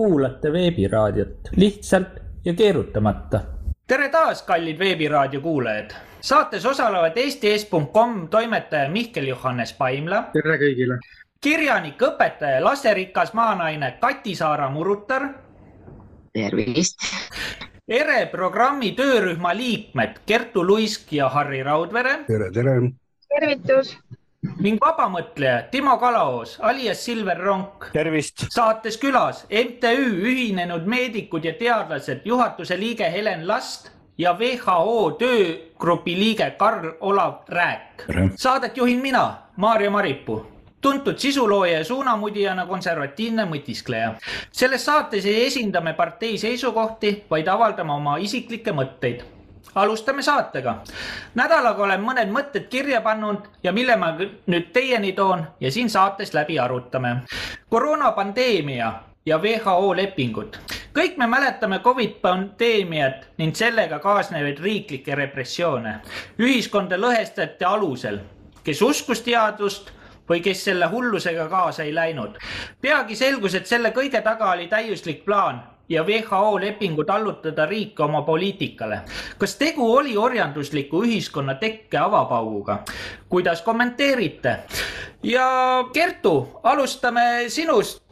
kuulate veebiraadiot lihtsalt ja keerutamata. tere taas, kallid veebiraadio kuulajad. saates osalevad eesti.com toimetaja Mihkel Johannes Paimla. tere kõigile. kirjanik, õpetaja, lasterikas maanaine Kati Saara Murutar. tervist. ERE programmi töörühma liikmed Kertu Luisk ja Harri Raudvere. tere, tere. tervitus ning vabamõtleja Timo Kalaoos alias Silver Ronk. tervist. saates külas MTÜ Ühinenud Meedikud ja Teadlased juhatuse liige Helen Last ja WHO töögrupi liige Karl-Olav Rääk. Saadet juhin mina, Maarja Maripuu tuntud sisulooja ja suunamudijana konservatiivne mõtiskleja. selles saates ei esinda me partei seisukohti, vaid avaldame oma isiklikke mõtteid alustame saatega. nädalaga olen mõned mõtted kirja pannud ja mille ma nüüd teieni toon ja siin saates läbi arutame. koroonapandeemia ja WHO lepingud. kõik me mäletame Covid pandeemiat ning sellega kaasnevaid riiklikke repressioone. ühiskonda lõhestati alusel, kes uskus teadust või kes selle hullusega kaasa ei läinud. peagi selgus, et selle kõige taga oli täiuslik plaan ja WHO lepingut allutada riike oma poliitikale. kas tegu oli orjandusliku ühiskonna tekke avapauguga? kuidas kommenteerite? ja Kertu, alustame sinust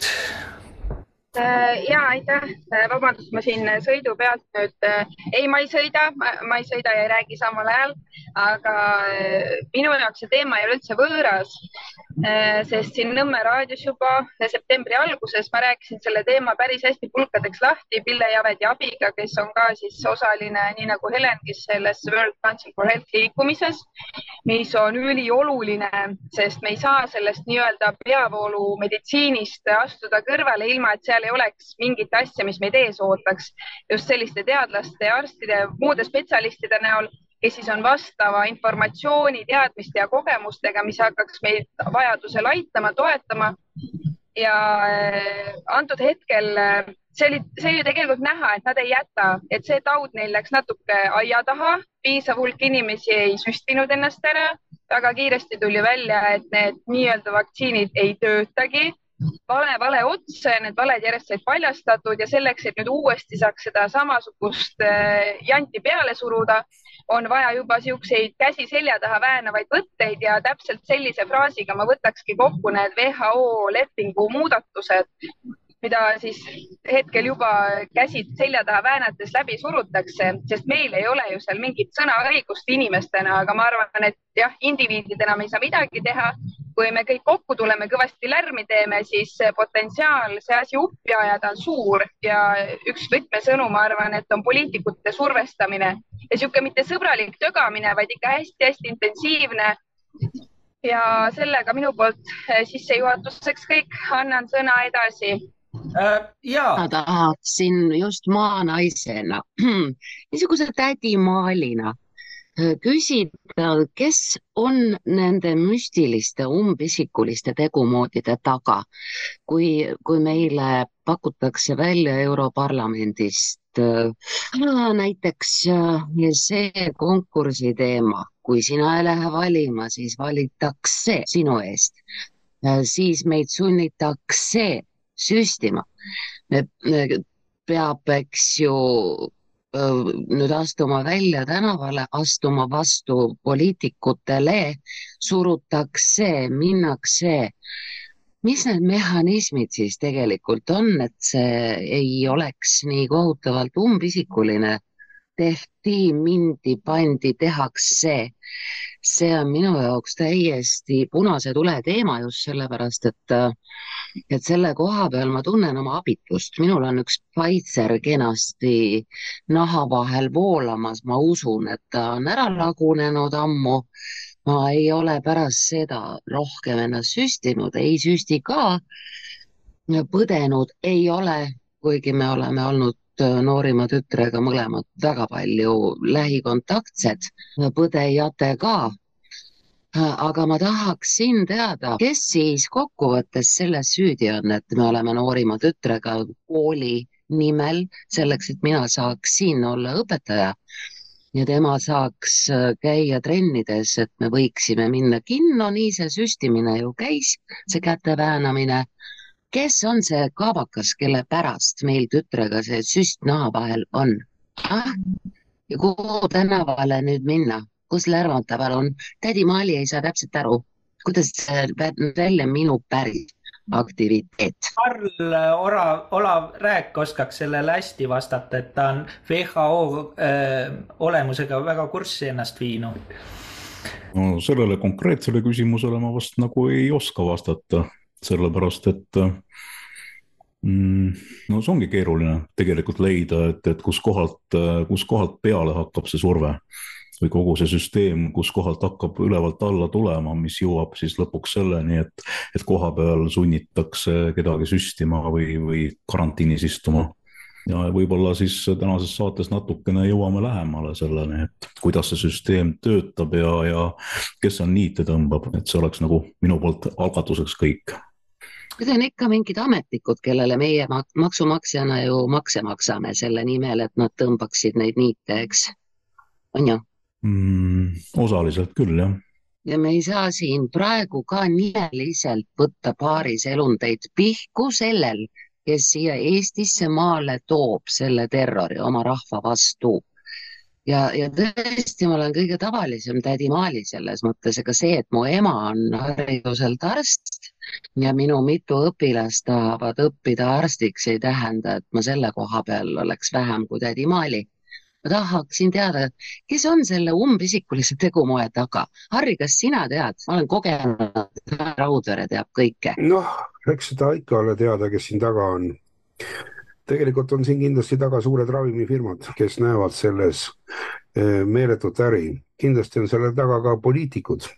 ja aitäh, äh, vabandust, ma siin sõidu pealt nüüd, äh, ei, ma ei sõida, ma ei sõida ja ei räägi samal ajal, aga minu jaoks see teema ei ole üldse võõras, sest siin Nõmme raadios juba septembri alguses ma rääkisin selle teema päris hästi pulkadeks lahti. Pille Javedi abiga, kes on ka siis osaline, nii nagu Helengi selles World Council for Health liikumises, mis on ülioluline, sest me ei saa sellest nii-öelda peavoolumeditsiinist astuda kõrvale, ilma et seal ei oleks mingit asja, mis meid ees ootaks just selliste teadlaste, arstide, muude spetsialistide näol, kes siis on vastava informatsiooni, teadmiste ja kogemustega, mis hakkaks meid vajadusel aitama, toetama. ja äh, antud hetkel äh, see oli, see oli tegelikult näha, et nad ei jäta, et see taud neil läks natuke aia taha, piisav hulk inimesi ei süstinud ennast ära. väga kiiresti tuli välja, et need nii-öelda vaktsiinid ei töötagi vale, vale otsa ja need valed järjest said paljastatud ja selleks, et nüüd uuesti saaks seda samasugust äh, janti peale suruda, on vaja juba siukseid käsi selja taha väänavaid võtteid ja täpselt sellise fraasiga ma võtakski kokku need WHO lepingu muudatused, mida siis hetkel juba käsid selja taha väänates läbi surutakse, sest meil ei ole ju seal mingit sõnaõigust inimestena, aga ma arvan, et jah, indiviididena me ei saa midagi teha. Kui me kõik kokku tuleme, kõvasti lärmi teeme, siis potentsiaal see asi uppi ajada on suur ja üks võtmesõnu, ma arvan, et on poliitikute survestamine ja niisugune mitte sõbralik tögamine, vaid ikka hästi-hästi intensiivne ja sellega minu poolt sissejuhatuseks kõik, annan sõna edasi äh,. ja. ma tahaksin just maanaisena, niisuguse tädimaalina küsida, kes on nende müstiliste umbisikuliste tegumoodide taga, kui, kui meile pakutakse välja Europarlamendist äh, näiteks äh, see konkursi teema, kui sina ei lähe valima, siis valitakse sinu eest, siis meid sunnitakse süstima. peab, eks ju, nüüd astuma välja tänavale, astuma vastu poliitikutele, surutakse, minnakse. mis need mehhanismid siis tegelikult on, et see ei oleks nii kohutavalt umbisikuline tehti, mindi, pandi, tehakse. See on minu jaoks täiesti punase tule teema just sellepärast, et, et selle koha peal ma tunnen oma abitust. minul on üks Pfizer kenasti naha vahel voolamas, ma usun, et ta on ära lagunenud ammu. ma ei ole pärast seda rohkem ennast süstinud, ei süsti ka. põdenud ei ole, kuigi me oleme olnud noorima tütrega mõlemad väga palju lähikontaktsed, põdejate ka. aga ma tahaksin teada, kes siis kokkuvõttes selles süüdi on, et me oleme noorima tütrega kooli nimel selleks, et mina saaksin olla õpetaja ja tema saaks käia trennides, et me võiksime minna kinno, nii see süstimine ju käis, see käte väänamine kes on see kaabakas, kelle pärast meil tütrega see süst naha vahel on ah?? ja kuhu tänavale nüüd minna, kus lärmata palun, tädi Maali ei saa täpselt aru, kuidas välja minu päris aktiviteet. Karl Orav, Olav Rääk oskaks sellele hästi vastata, et ta on WHO äh, olemusega väga kurssi ennast viinud. no sellele konkreetsele küsimusele ma vast nagu ei oska vastata, sellepärast et mm, no see ongi keeruline tegelikult leida, et, et kuskohalt, kuskohalt peale hakkab see surve või kogu see süsteem, kuskohalt hakkab ülevalt alla tulema, mis jõuab siis lõpuks selleni, et, et koha peal sunnitakse kedagi süstima või, või karantiinis istuma. ja võib-olla siis tänases saates natukene jõuame lähemale selleni, et kuidas see süsteem töötab ja, ja kes on niite tõmbab, et see oleks nagu minu poolt algatuseks kõik Need on ikka mingid ametnikud, kellele meie maksumaksjana ju makse maksame selle nimel, et nad tõmbaksid neid niite, eks, on ju? mm,? osaliselt küll, jah. ja me ei saa siin praegu ka nimeliselt võtta paaris elundeid pihku sellel, kes siia Eestisse maale toob selle terrori oma rahva vastu. ja, ja tõesti, ma olen kõige tavalisem tädi Maali selles mõttes, ega see, et mu ema on hariduselt arst ja minu mitu õpilast tahavad õppida arstiks, ei tähenda, et ma selle koha peal oleks vähem kui tädi Maali ma tahaksin teada, kes on selle umbisikulise tegumoe taga. Harri, kas sina tead? ma olen kogenud, Raudvere teab kõike. noh, eks seda ikka ole teada, kes siin taga on. tegelikult on siin kindlasti taga suured ravimifirmad, kes näevad selles eh, meeletut äri. kindlasti on selle taga ka poliitikud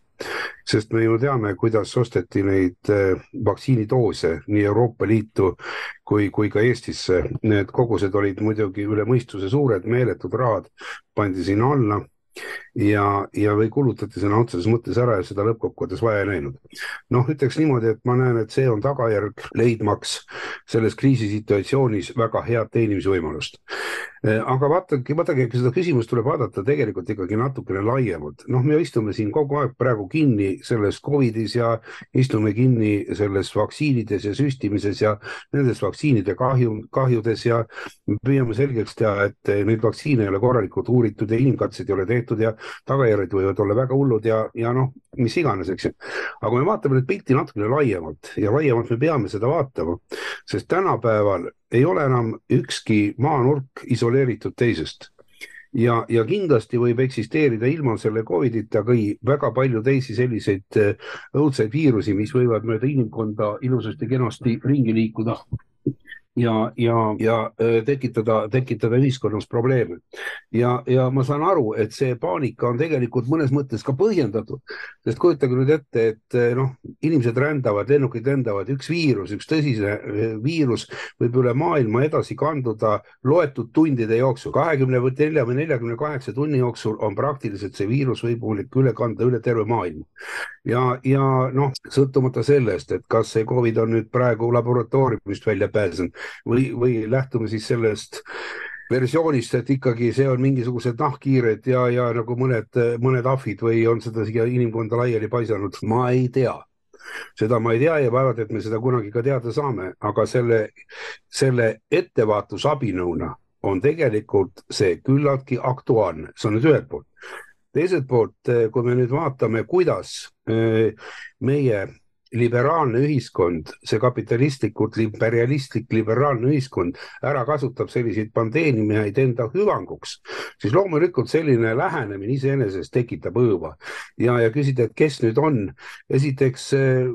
sest me ju teame, kuidas osteti neid eh, vaktsiinidoose nii Euroopa Liitu kui, kui ka Eestisse. Need kogused olid muidugi üle mõistuse suured, meeletud rahad pandi sinna alla ja, ja või kulutati sõna otseses mõttes ära ja seda lõppkokkuvõttes vaja ei läinud. noh, ütleks niimoodi, et ma näen, et see on tagajärg leidmaks selles kriisisituatsioonis väga head teenimisvõimalust. Eh, aga vaadake, vaadake, seda küsimust tuleb vaadata tegelikult ikkagi natukene laiemalt. noh, me istume siin kogu aeg praegu kinni selles Covidis ja istume kinni selles vaktsiinides ja süstimises ja nendes vaktsiinide kahju, kahjudes ja püüame selgeks teha, et neid vaktsiine ei ole korralikult uuritud ja inimkatseid ei ole tehtud ja tagajärjed võivad olla väga hullud ja, ja noh, mis iganes, eks ju. aga kui me vaatame nüüd pilti natukene laiemalt ja laiemalt me peame seda vaatama, sest tänapäeval ei ole enam ükski maanurk isoleeritud teisest ja, ja kindlasti võib eksisteerida ilma selle Covidita ka väga palju teisi selliseid õudseid viirusi, mis võivad mööda inimkonda ilusasti-kenasti ringi liikuda ja, ja, ja tekitada, tekitada ühiskonnas probleeme. ja, ja ma saan aru, et see paanika on tegelikult mõnes mõttes ka põhjendatud, sest kujutage nüüd ette, et noh, inimesed rändavad, lennukid lendavad, üks viirus, üks tõsine viirus võib üle maailma edasi kanduda loetud tundide jooksul, kahekümne või nelja või neljakümne kaheksa tunni jooksul on praktiliselt see viirus võimalik üle kanda üle terve maailma. ja, ja noh, sõltumata sellest, et kas see Covid on nüüd praegu laboratooriumist välja pääsenud või, või lähtume siis sellest versioonist, et ikkagi see on mingisugused nahkhiired ja, ja nagu mõned, mõned ahvid või on seda siia inimkonda laiali paisanud, ma ei tea. Seda ma ei tea ja vaevalt, et me seda kunagi ka teada saame, aga selle, selle ettevaatusabinõuna on tegelikult see küllaltki aktuaalne, see on nüüd ühelt poolt. teiselt poolt, kui me nüüd vaatame, kuidas eh, meie liberaalne ühiskond, see kapitalistlikult imperialistlik liberaalne ühiskond ära kasutab selliseid pandeemiaid enda hüvanguks, siis loomulikult selline lähenemine iseenesest tekitab õõva ja, ja küsida, et kes nüüd on, esiteks eh,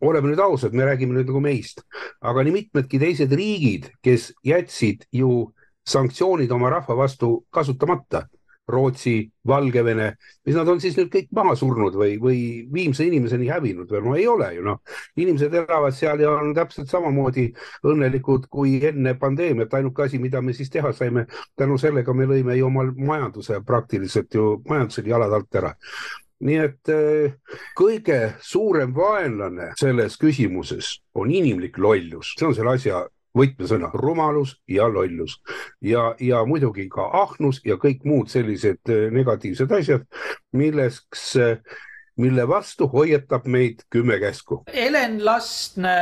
oleme nüüd ausad, me räägime nüüd nagu meist, aga nii mitmedki teised riigid, kes jätsid ju sanktsioonid oma rahva vastu kasutamata Rootsi, Valgevene, mis nad on siis nüüd kõik maha surnud või, või viimse inimeseni hävinud või? No ei ole ju noh. inimesed elavad seal ja on täpselt samamoodi õnnelikud kui enne pandeemiat, ainuke asi, mida me siis teha saime, tänu sellega me lõime ju omal majanduse praktiliselt ju majandusel jalad alt ära. Nii et äh, kõige suurem vaenlane selles küsimuses on inimlik lollus, see on selle asja võtmesõna rumalus ja lollus. Ja, ja muidugi ka ahnus ja kõik muud sellised äh, negatiivsed asjad, milleks, äh, mille vastu hoiatab meid kümme käsku. Helen Lastne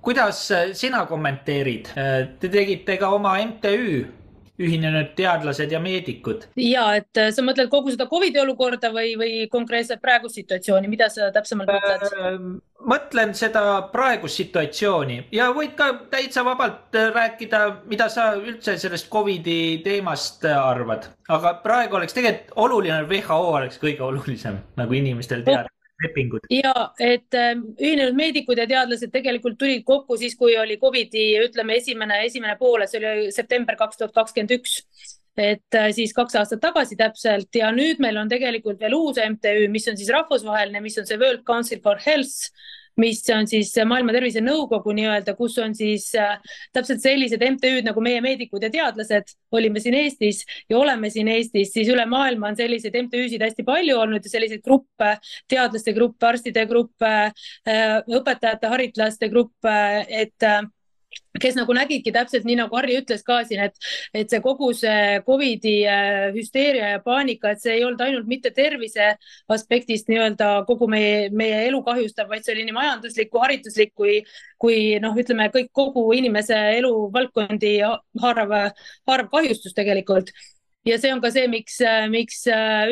kuidas sina kommenteerid, te tegite ka oma MTÜ ühinenud teadlased ja meedikud. ja et äh, sa mõtled kogu seda Covidi olukorda või, või konkreetselt praegust situatsiooni, mida sa täpsemalt mõtled? Äh, mõtlen seda praegust situatsiooni ja võid ka täitsa vabalt äh, rääkida, mida sa üldse sellest Covidi teemast arvad, aga praegu oleks tegelikult oluline, WHO oleks kõige olulisem nagu inimestel teada lepingud. ja et ühinenud meedikud ja teadlased tegelikult tulid kokku siis, kui oli Covidi, ütleme, esimene, esimene pool, see oli september kaks tuhat kakskümmend üks et äh, siis kaks aastat tagasi täpselt ja nüüd meil on tegelikult veel uus MTÜ, mis on siis rahvusvaheline, mis on see World Council for Health mis on siis Maailma Tervisenõukogu nii-öelda, kus on siis äh, täpselt sellised MTÜ-d nagu meie meedikud ja teadlased, olime siin Eestis ja oleme siin Eestis, siis üle maailma on selliseid MTÜ-sid hästi palju olnud ja selliseid gruppe, teadlaste gruppe, arstide gruppe, äh, õpetajate, haritlaste gruppe, et äh, kes nagu nägidki täpselt nii nagu Harri ütles ka siin, et, et see kogu see Covidi äh, hüsteeria ja paanika, et see ei olnud ainult mitte tervise aspektist nii-öelda kogu meie, meie elu kahjustav, vaid see oli nii majanduslik kui hariduslik kui, kui noh, ütleme kõik kogu inimese eluvaldkondi haarav, haarav kahjustus tegelikult. ja see on ka see, miks, miks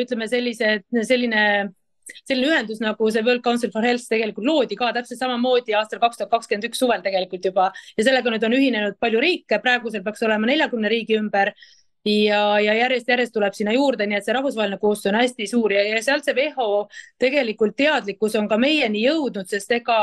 ütleme sellise, selline selline ühendus nagu see World Council for Health tegelikult loodi ka täpselt samamoodi aastal kaks tuhat kakskümmend üks suvel tegelikult juba. Ja sellega nüüd on ühinenud palju riike, praegusel peaks olema neljakümne riigi ümber. Ja, ja järjest-järjest tuleb sinna juurde, nii et see rahvusvaheline koostöö on hästi suur. Ja, ja sealt see WHO tegelikult teadlikkus on ka meieni jõudnud, sest ega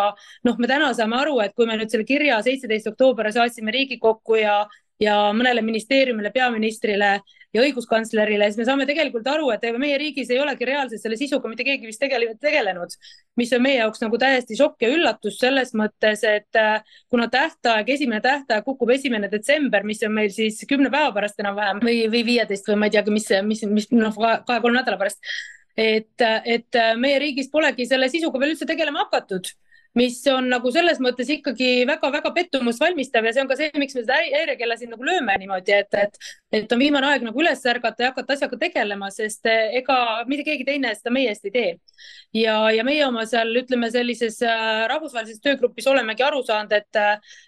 noh, me täna saame aru, et kui me nüüd selle kirja seitseteist oktoober saatsime Riigikokku ja ja mõnele ministeeriumile, peaministrile ja õiguskantslerile, siis me saame tegelikult aru, et ega meie riigis ei olegi reaalselt selle sisuga mitte keegi vist tegele, tegelenud, mis on meie jaoks nagu täiesti šokk ja üllatus selles mõttes, et äh, kuna tähtaeg, esimene tähtaeg kukub esimene detsember, mis on meil siis kümne päeva pärast enam-vähem või, või viieteist või ma ei teagi, mis, mis, mis noh, kahe-kolme nädala pärast et, et meie riigis polegi selle sisuga veel üldse tegelema hakatud mis on nagu selles mõttes ikkagi väga-väga pettumust valmistav ja see on ka see, miks me seda häirekella siin nagu lööme niimoodi, et, et, et on viimane aeg nagu üles ärgata ja hakata asjaga tegelema, sest eh, ega mitte keegi teine seda meie eest ei tee. ja, ja meie oma seal ütleme sellises äh, rahvusvahelises töögrupis olemegi aru saanud, et,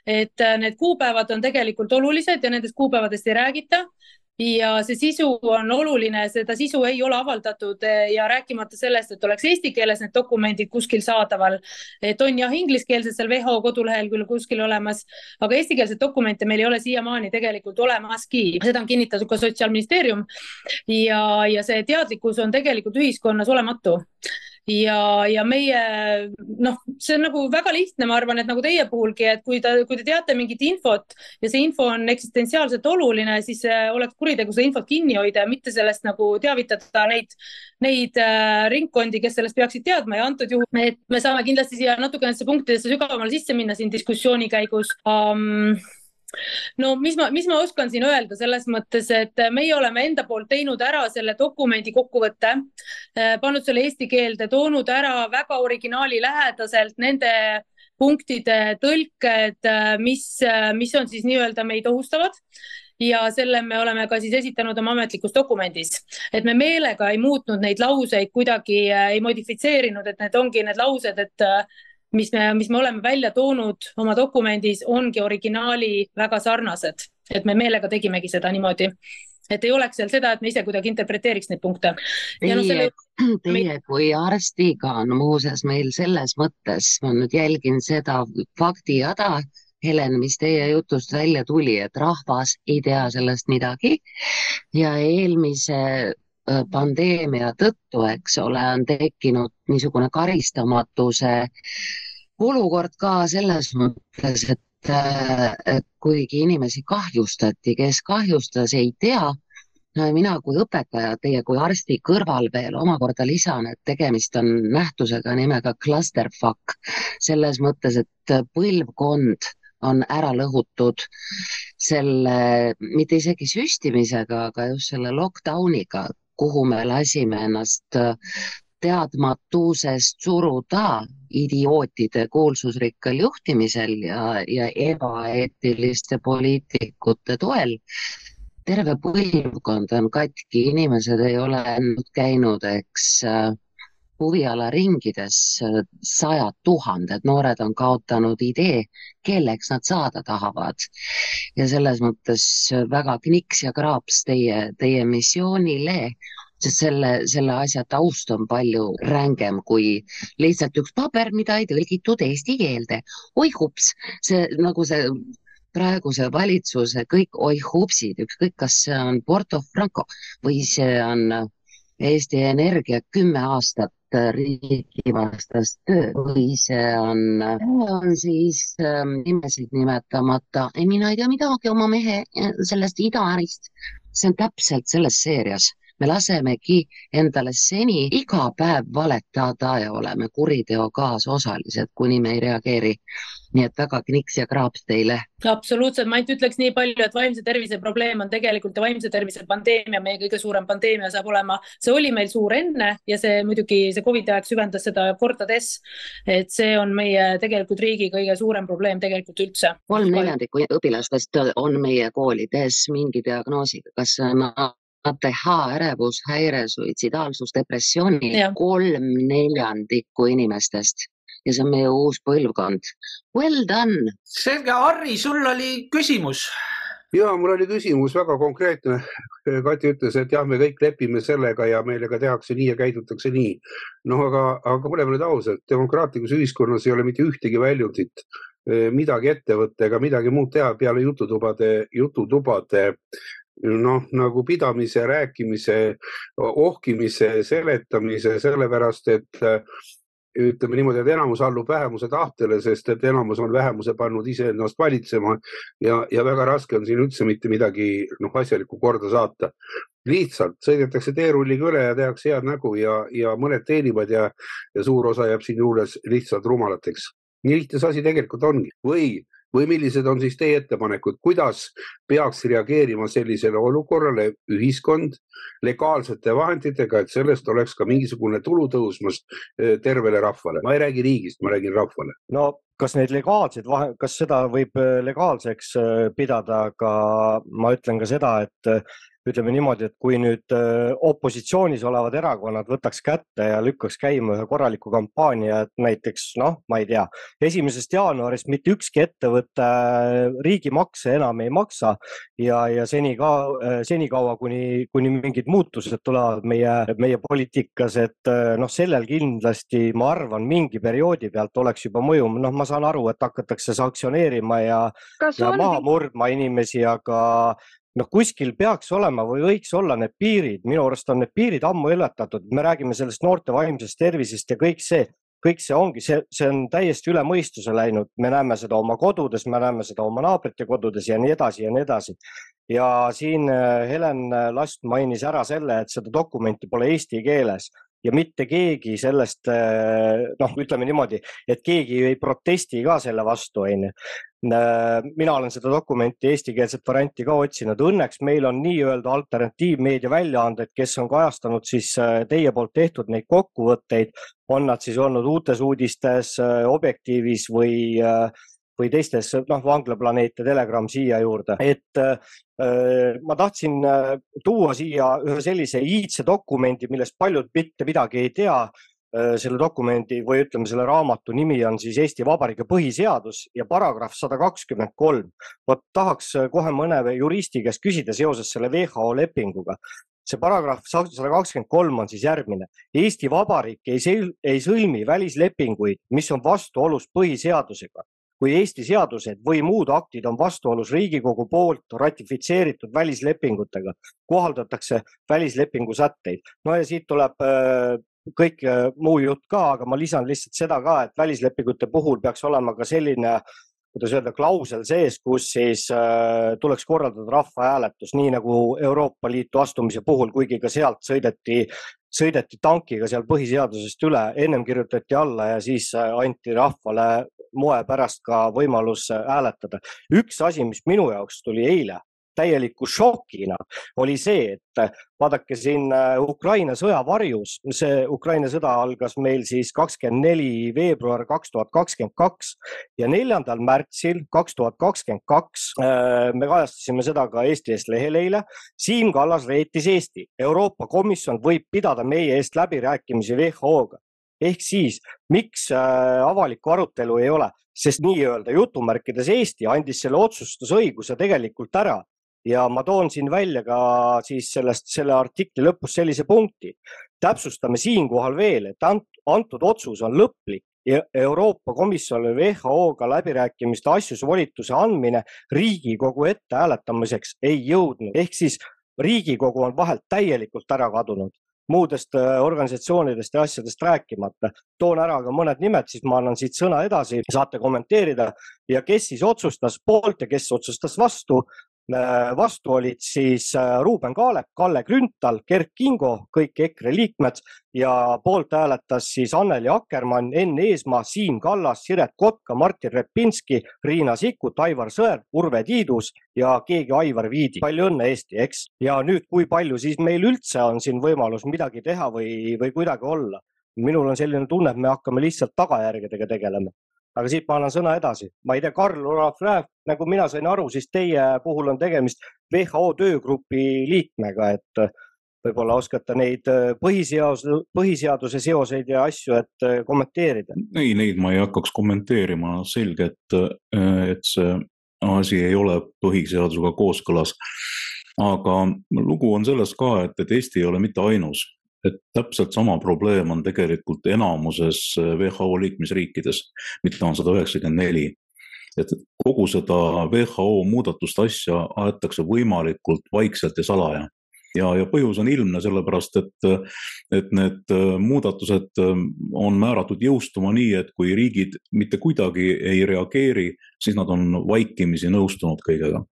et need kuupäevad on tegelikult olulised ja nendest kuupäevadest ei räägita ja see sisu on oluline, seda sisu ei ole avaldatud eh, ja rääkimata sellest, et oleks eesti keeles need dokumendid kuskil saadaval. et on jah, ingliskeelsed seal WHO kodulehel küll kuskil olemas, aga eestikeelseid dokumente meil ei ole siiamaani tegelikult olemaski, seda on kinnitatud ka Sotsiaalministeerium. ja, ja see teadlikkus on tegelikult ühiskonnas olematu ja, ja meie noh, see on nagu väga lihtne, ma arvan, et nagu teie puhulgi, et kui ta, kui te teate mingit infot ja see info on eksistentsiaalselt oluline, siis oleks kuritegu seda infot kinni hoida ja mitte sellest nagu teavitada neid, neid äh, ringkondi, kes sellest peaksid teadma. Ja antud juhul me, me saame kindlasti siia natukene nendesse punktidesse sügavamale sisse minna siin diskussiooni käigus. Um, no mis ma, mis ma oskan siin öelda selles mõttes, et meie oleme enda poolt teinud ära selle dokumendi kokkuvõtte, eh, pannud selle eesti keelde, toonud ära väga originaali lähedaselt nende punktide tõlked, eh, mis, eh, mis on siis nii-öelda meid ohustavad. Ja selle me oleme ka siis esitanud oma ametlikus dokumendis, et me meelega ei muutnud neid lauseid kuidagi, ei modifitseerinud, et need ongi need laused, et mis me, mis me oleme välja toonud oma dokumendis, ongi originaali väga sarnased, et me meelega tegimegi seda niimoodi. Et ei oleks seal seda, et me ise kuidagi interpreteeriks neid punkte. Teie, no, selle... teie kui arstiga on muuseas meil selles mõttes, ma nüüd jälgin seda faktijada, Helen, mis teie jutust välja tuli, et rahvas ei tea sellest midagi. Ja eelmise äh, pandeemia tõttu, eks ole, on tekkinud niisugune karistamatuse olukord ka selles mõttes, et, et kuigi inimesi kahjustati, kes kahjustas, ei tea. mina kui õpetaja, teie kui arsti kõrval veel omakorda lisan, et tegemist on nähtusega nimega clusterfuck selles mõttes, et põlvkond on ära lõhutud selle, mitte isegi süstimisega, aga just selle lockdown'iga, kuhu me lasime ennast teadmatusest suruda idiootide kuulsusrikkal juhtimisel ja, ja ebaeetiliste poliitikute toel. terve põlvkond on katki, inimesed ei ole käinud, eks huvialaringides sajad tuhanded noored on kaotanud idee, kelleks nad saada tahavad. ja selles mõttes väga kniks ja kraaps teie, teie missioonile, sest selle, selle asja taust on palju rängem kui lihtsalt üks paber, mida ei tõlgitud eesti keelde. oi hups, see nagu see praeguse valitsuse kõik oi hupsid, ükskõik, kas see on Porto Franco või see on Eesti Energia kümme aastat riigivastast tööd või see on, on siis ähm, nimesid nimetamata, ei mina ei tea midagi oma mehe äh, sellest idaärist. see on täpselt selles seerias me lasemegi endale seni iga päev valetada ja oleme kuriteo kaasosalised, kuni me ei reageeri. nii et väga kniks ja kraaps teile. absoluutselt, ma ainult ütleks nii palju, et vaimse tervise probleem on tegelikult ja vaimse tervise pandeemia, meie kõige suurem pandeemia saab olema, see oli meil suur enne ja see muidugi see Covidi aeg süvendas seda kordades. et see on meie tegelikult riigi kõige suurem probleem tegelikult üldse. kolm neljandikku õpilastest on meie koolides mingi diagnoosiga, kas on ATH, ärevushäire, suitsidaalsus, depressiooni, kolm neljandikku inimestest ja see on meie uus põlvkond. Well done. selge, Harri, sul oli küsimus ja mul oli küsimus väga konkreetne. Kati ütles, et jah, me kõik lepime sellega ja meile ka tehakse nii ja käidutakse nii. noh, aga, aga oleme nüüd ausad, demokraatlikus ühiskonnas ei ole mitte ühtegi väljundit eh, midagi ette võtta ega midagi muud teha peale jututubade, jututubade noh, nagu pidamise, rääkimise, ohkimise, seletamise, sellepärast et ütleme niimoodi, et enamus allub vähemuse tahtele, sest et enamus on vähemuse pannud iseennast valitsema ja, ja väga raske on siin üldse mitte midagi noh, asjalikku korda saata. lihtsalt sõidetakse teerulliga üle ja tehakse head nägu ja, ja mõned teenivad ja, ja suur osa jääb siinjuures lihtsalt rumalateks. nii lihtne see asi tegelikult ongi või või millised on siis teie ettepanekud, kuidas peaks reageerima sellisele olukorrale ühiskond legaalsete vahenditega, et sellest oleks ka mingisugune tulu tõusmas eh, tervele rahvale, ma ei räägi riigist, ma räägin rahvale. no kas neid legaalseid kas seda võib eh, legaalseks eh, pidada, aga ma ütlen ka seda, et ütleme niimoodi, et kui nüüd äh, opositsioonis olevad erakonnad võtaks kätte ja lükkaks käima ühe korraliku kampaania, et näiteks noh, ma ei tea, esimesest jaanuarist mitte ükski ettevõte äh, riigimakse enam ei maksa ja, ja seni ka, äh, senikaua, kuni, kuni mingid muutused tulevad meie, meie poliitikas, et noh, sellel kindlasti ma arvan, mingi perioodi pealt oleks juba mõju, noh, ma saan aru, et hakatakse sanktsioneerima ja, ja maha murdma inimesi, aga noh, kuskil peaks olema või võiks olla need piirid, minu arust on need piirid ammu ületatud, me räägime sellest noorte vaimsest tervisest ja kõik see, kõik see ongi, see, see on täiesti üle mõistuse läinud, me näeme seda oma kodudes, me näeme seda oma naabrite kodudes ja nii edasi ja nii edasi. ja siin äh, Helen Last mainis ära selle, et seda dokumenti pole eesti keeles ja mitte keegi sellest, äh, noh, ütleme niimoodi, et keegi ei protesti ka selle vastu, onju. Äh, mina olen seda dokumenti, eestikeelset varianti ka otsinud, õnneks meil on nii-öelda alternatiivmeedia väljaanded, kes on kajastanud siis äh, teie poolt tehtud neid kokkuvõtteid, on nad siis olnud Uutes Uudistes, Objektiivis või või teistes, noh, Vanglaplaneet ja Telegram siia juurde, et Äh, ma tahtsin äh, tuua siia ühe sellise iidse dokumendi, millest paljud mitte midagi ei tea. Äh, selle dokumendi või ütleme, selle raamatu nimi on siis Eesti Vabariigi põhiseadus ja paragrahv sada kakskümmend kolm. vot tahaks kohe mõne juristi käest küsida seoses selle WHO lepinguga see paragrahv sada kakskümmend kolm on siis järgmine. Eesti Vabariik ei, ei sõlmi välislepinguid, mis on vastuolus põhiseadusega kui Eesti seadused või muud aktid on vastuolus Riigikogu poolt ratifitseeritud välislepingutega, kohaldatakse välislepingu sätteid. no ja siit tuleb äh, kõik äh, muu jutt ka, aga ma lisan lihtsalt seda ka, et välislepingute puhul peaks olema ka selline kuidas öelda, klausel sees, kus siis äh, tuleks korraldada rahvahääletus, nii nagu Euroopa Liitu astumise puhul, kuigi ka sealt sõideti, sõideti tankiga seal põhiseadusest üle, ennem kirjutati alla ja siis äh, anti rahvale moe pärast ka võimalus äh, hääletada. üks asi, mis minu jaoks tuli eile täieliku šokina oli see, et äh, vaadake siin äh, Ukraina sõja varjus, see Ukraina sõda algas meil siis kakskümmend neli veebruar kaks tuhat kakskümmend kaks ja neljandal märtsil kaks tuhat kakskümmend kaks äh, me kajastasime seda ka Eesti eest lehel eile. Siim Kallas reetis Eesti. Euroopa Komisjon võib pidada meie eest läbirääkimisi WHO-ga ehk siis miks avalikku arutelu ei ole, sest nii-öelda jutumärkides Eesti andis selle otsustusõiguse tegelikult ära ja ma toon siin välja ka siis sellest, selle artikli lõpus sellise punkti. täpsustame siinkohal veel, et antud otsus on lõplik ja Euroopa Komisjonile WHO-ga läbirääkimiste asjus volituse andmine Riigikogu ette hääletamiseks ei jõudnud, ehk siis Riigikogu on vahelt täielikult ära kadunud muudest äh, organisatsioonidest ja asjadest rääkimata. toon ära ka mõned nimed, siis ma annan siit sõna edasi, saate kommenteerida ja kes siis otsustas poolt ja kes otsustas vastu. Äh, vastu olid siis äh, Ruuben Kaalep, Kalle Grünthal, Kert Kingo, kõik EKRE liikmed ja poolt hääletas siis Anneli Akkermann, Enn Eesmaa, Siim Kallas, Siret Kotka, Martin Repinski, Riina Sikkut, Aivar Sõerd, Urve Tiidus ja keegi Aivar Viidi. palju õnne, Eesti, eks? ja nüüd, kui palju siis meil üldse on siin võimalus midagi teha või, või kuidagi olla? minul on selline tunne, et me hakkame lihtsalt tagajärgedega tegelema aga siit ma annan sõna edasi. ma ei tea, Karl Olav Rääv, nagu mina sain aru, siis teie puhul on tegemist WHO töögrupi liikmega, et äh, võib-olla oskate neid äh, põhiseaduse, põhiseaduse seoseid ja asju, et äh, kommenteerida? ei, neid ma ei hakkaks kommenteerima, selge, et, et see asi ei ole põhiseadusega kooskõlas. aga lugu on selles ka, et, et Eesti ei ole mitte ainus et täpselt sama probleem on tegelikult enamuses WHO liikmesriikides, mida on sada üheksakümmend neli. et kogu seda WHO muudatust asja aetakse võimalikult vaikselt ja salaja ja, ja põhjus on ilmne, sellepärast et, et need eh, muudatused eh, on määratud jõustuma nii, et kui riigid mitte kuidagi ei reageeri, siis nad on vaikimisi nõustunud kõigega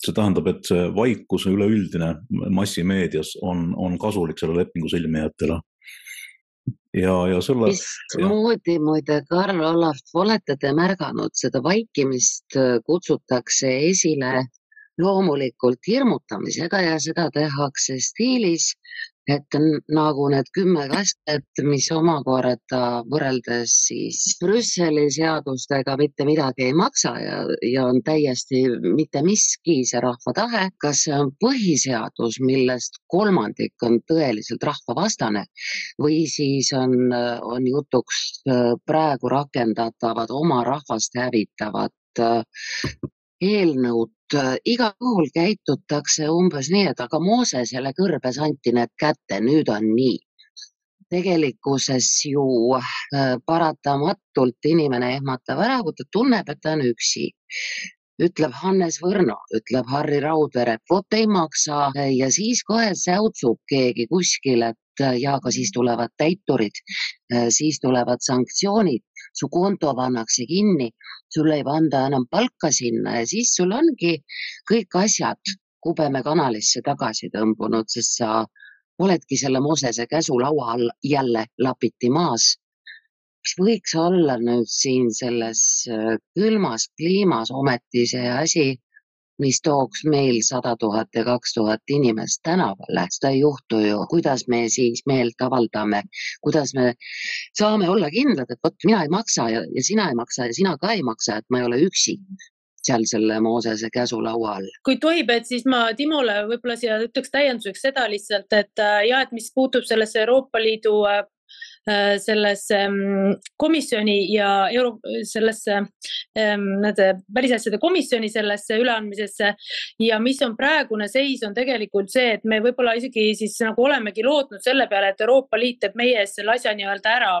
see tähendab, et see vaikus üleüldine massimeedias on, on kasulik selle lepingu sõlmijatele. ja, ja selle. mismoodi muide, Karl Olav, olete te märganud seda vaikimist kutsutakse esile loomulikult hirmutamisega ja seda tehakse stiilis, et nagu need kümme kastet, mis omakorda võrreldes siis Brüsseli seadustega mitte midagi ei maksa ja, ja on täiesti mitte miski see rahva tahe. kas see on põhiseadus, millest kolmandik on tõeliselt rahvavastane või siis on, on jutuks praegu rakendatavad oma rahvast hävitavad eelnõud äh, igal juhul käitutakse umbes nii, et aga Moosesele kõrbes anti need kätte, nüüd on nii. tegelikkuses ju äh, paratamatult inimene ehmatab ära, kui ta tunneb, et ta on üksi. Ütleb Hannes Võrno, ütleb Harri Raudvere, vot ei maksa. Ja siis kohe säutsub keegi kuskil, et ja aga siis tulevad täiturid, äh, siis tulevad sanktsioonid, su konto pannakse kinni sulle ei panda enam palka sinna ja siis sul ongi kõik asjad kubeme kanalisse tagasi tõmbunud, sest sa oledki selle Mosese käsu laua all jälle lapiti maas. mis võiks olla nüüd siin selles äh, külmas kliimas ometi see asi, mis tooks meil sada tuhat ja kaks tuhat inimest tänavale, seda ei juhtu ju. kuidas me siis meelt avaldame, kuidas me saame olla kindlad, et vot mina ei maksa ja, ja sina ei maksa ja sina ka ei maksa, et ma ei ole üksi seal selle Moosese käsulaua all. kui tohib, et siis ma Timole võib-olla siia ütleks täienduseks seda lihtsalt, et äh, ja et mis puutub sellesse Euroopa Liidu äh, sellesse mm, komisjoni ja euro, sellesse ähm, nende välisasjade komisjoni sellesse üleandmisesse. ja mis on praegune seis, on tegelikult see, et me võib-olla isegi siis nagu olemegi lootnud selle peale, et Euroopa Liit teeb meie eest selle asja nii-öelda ära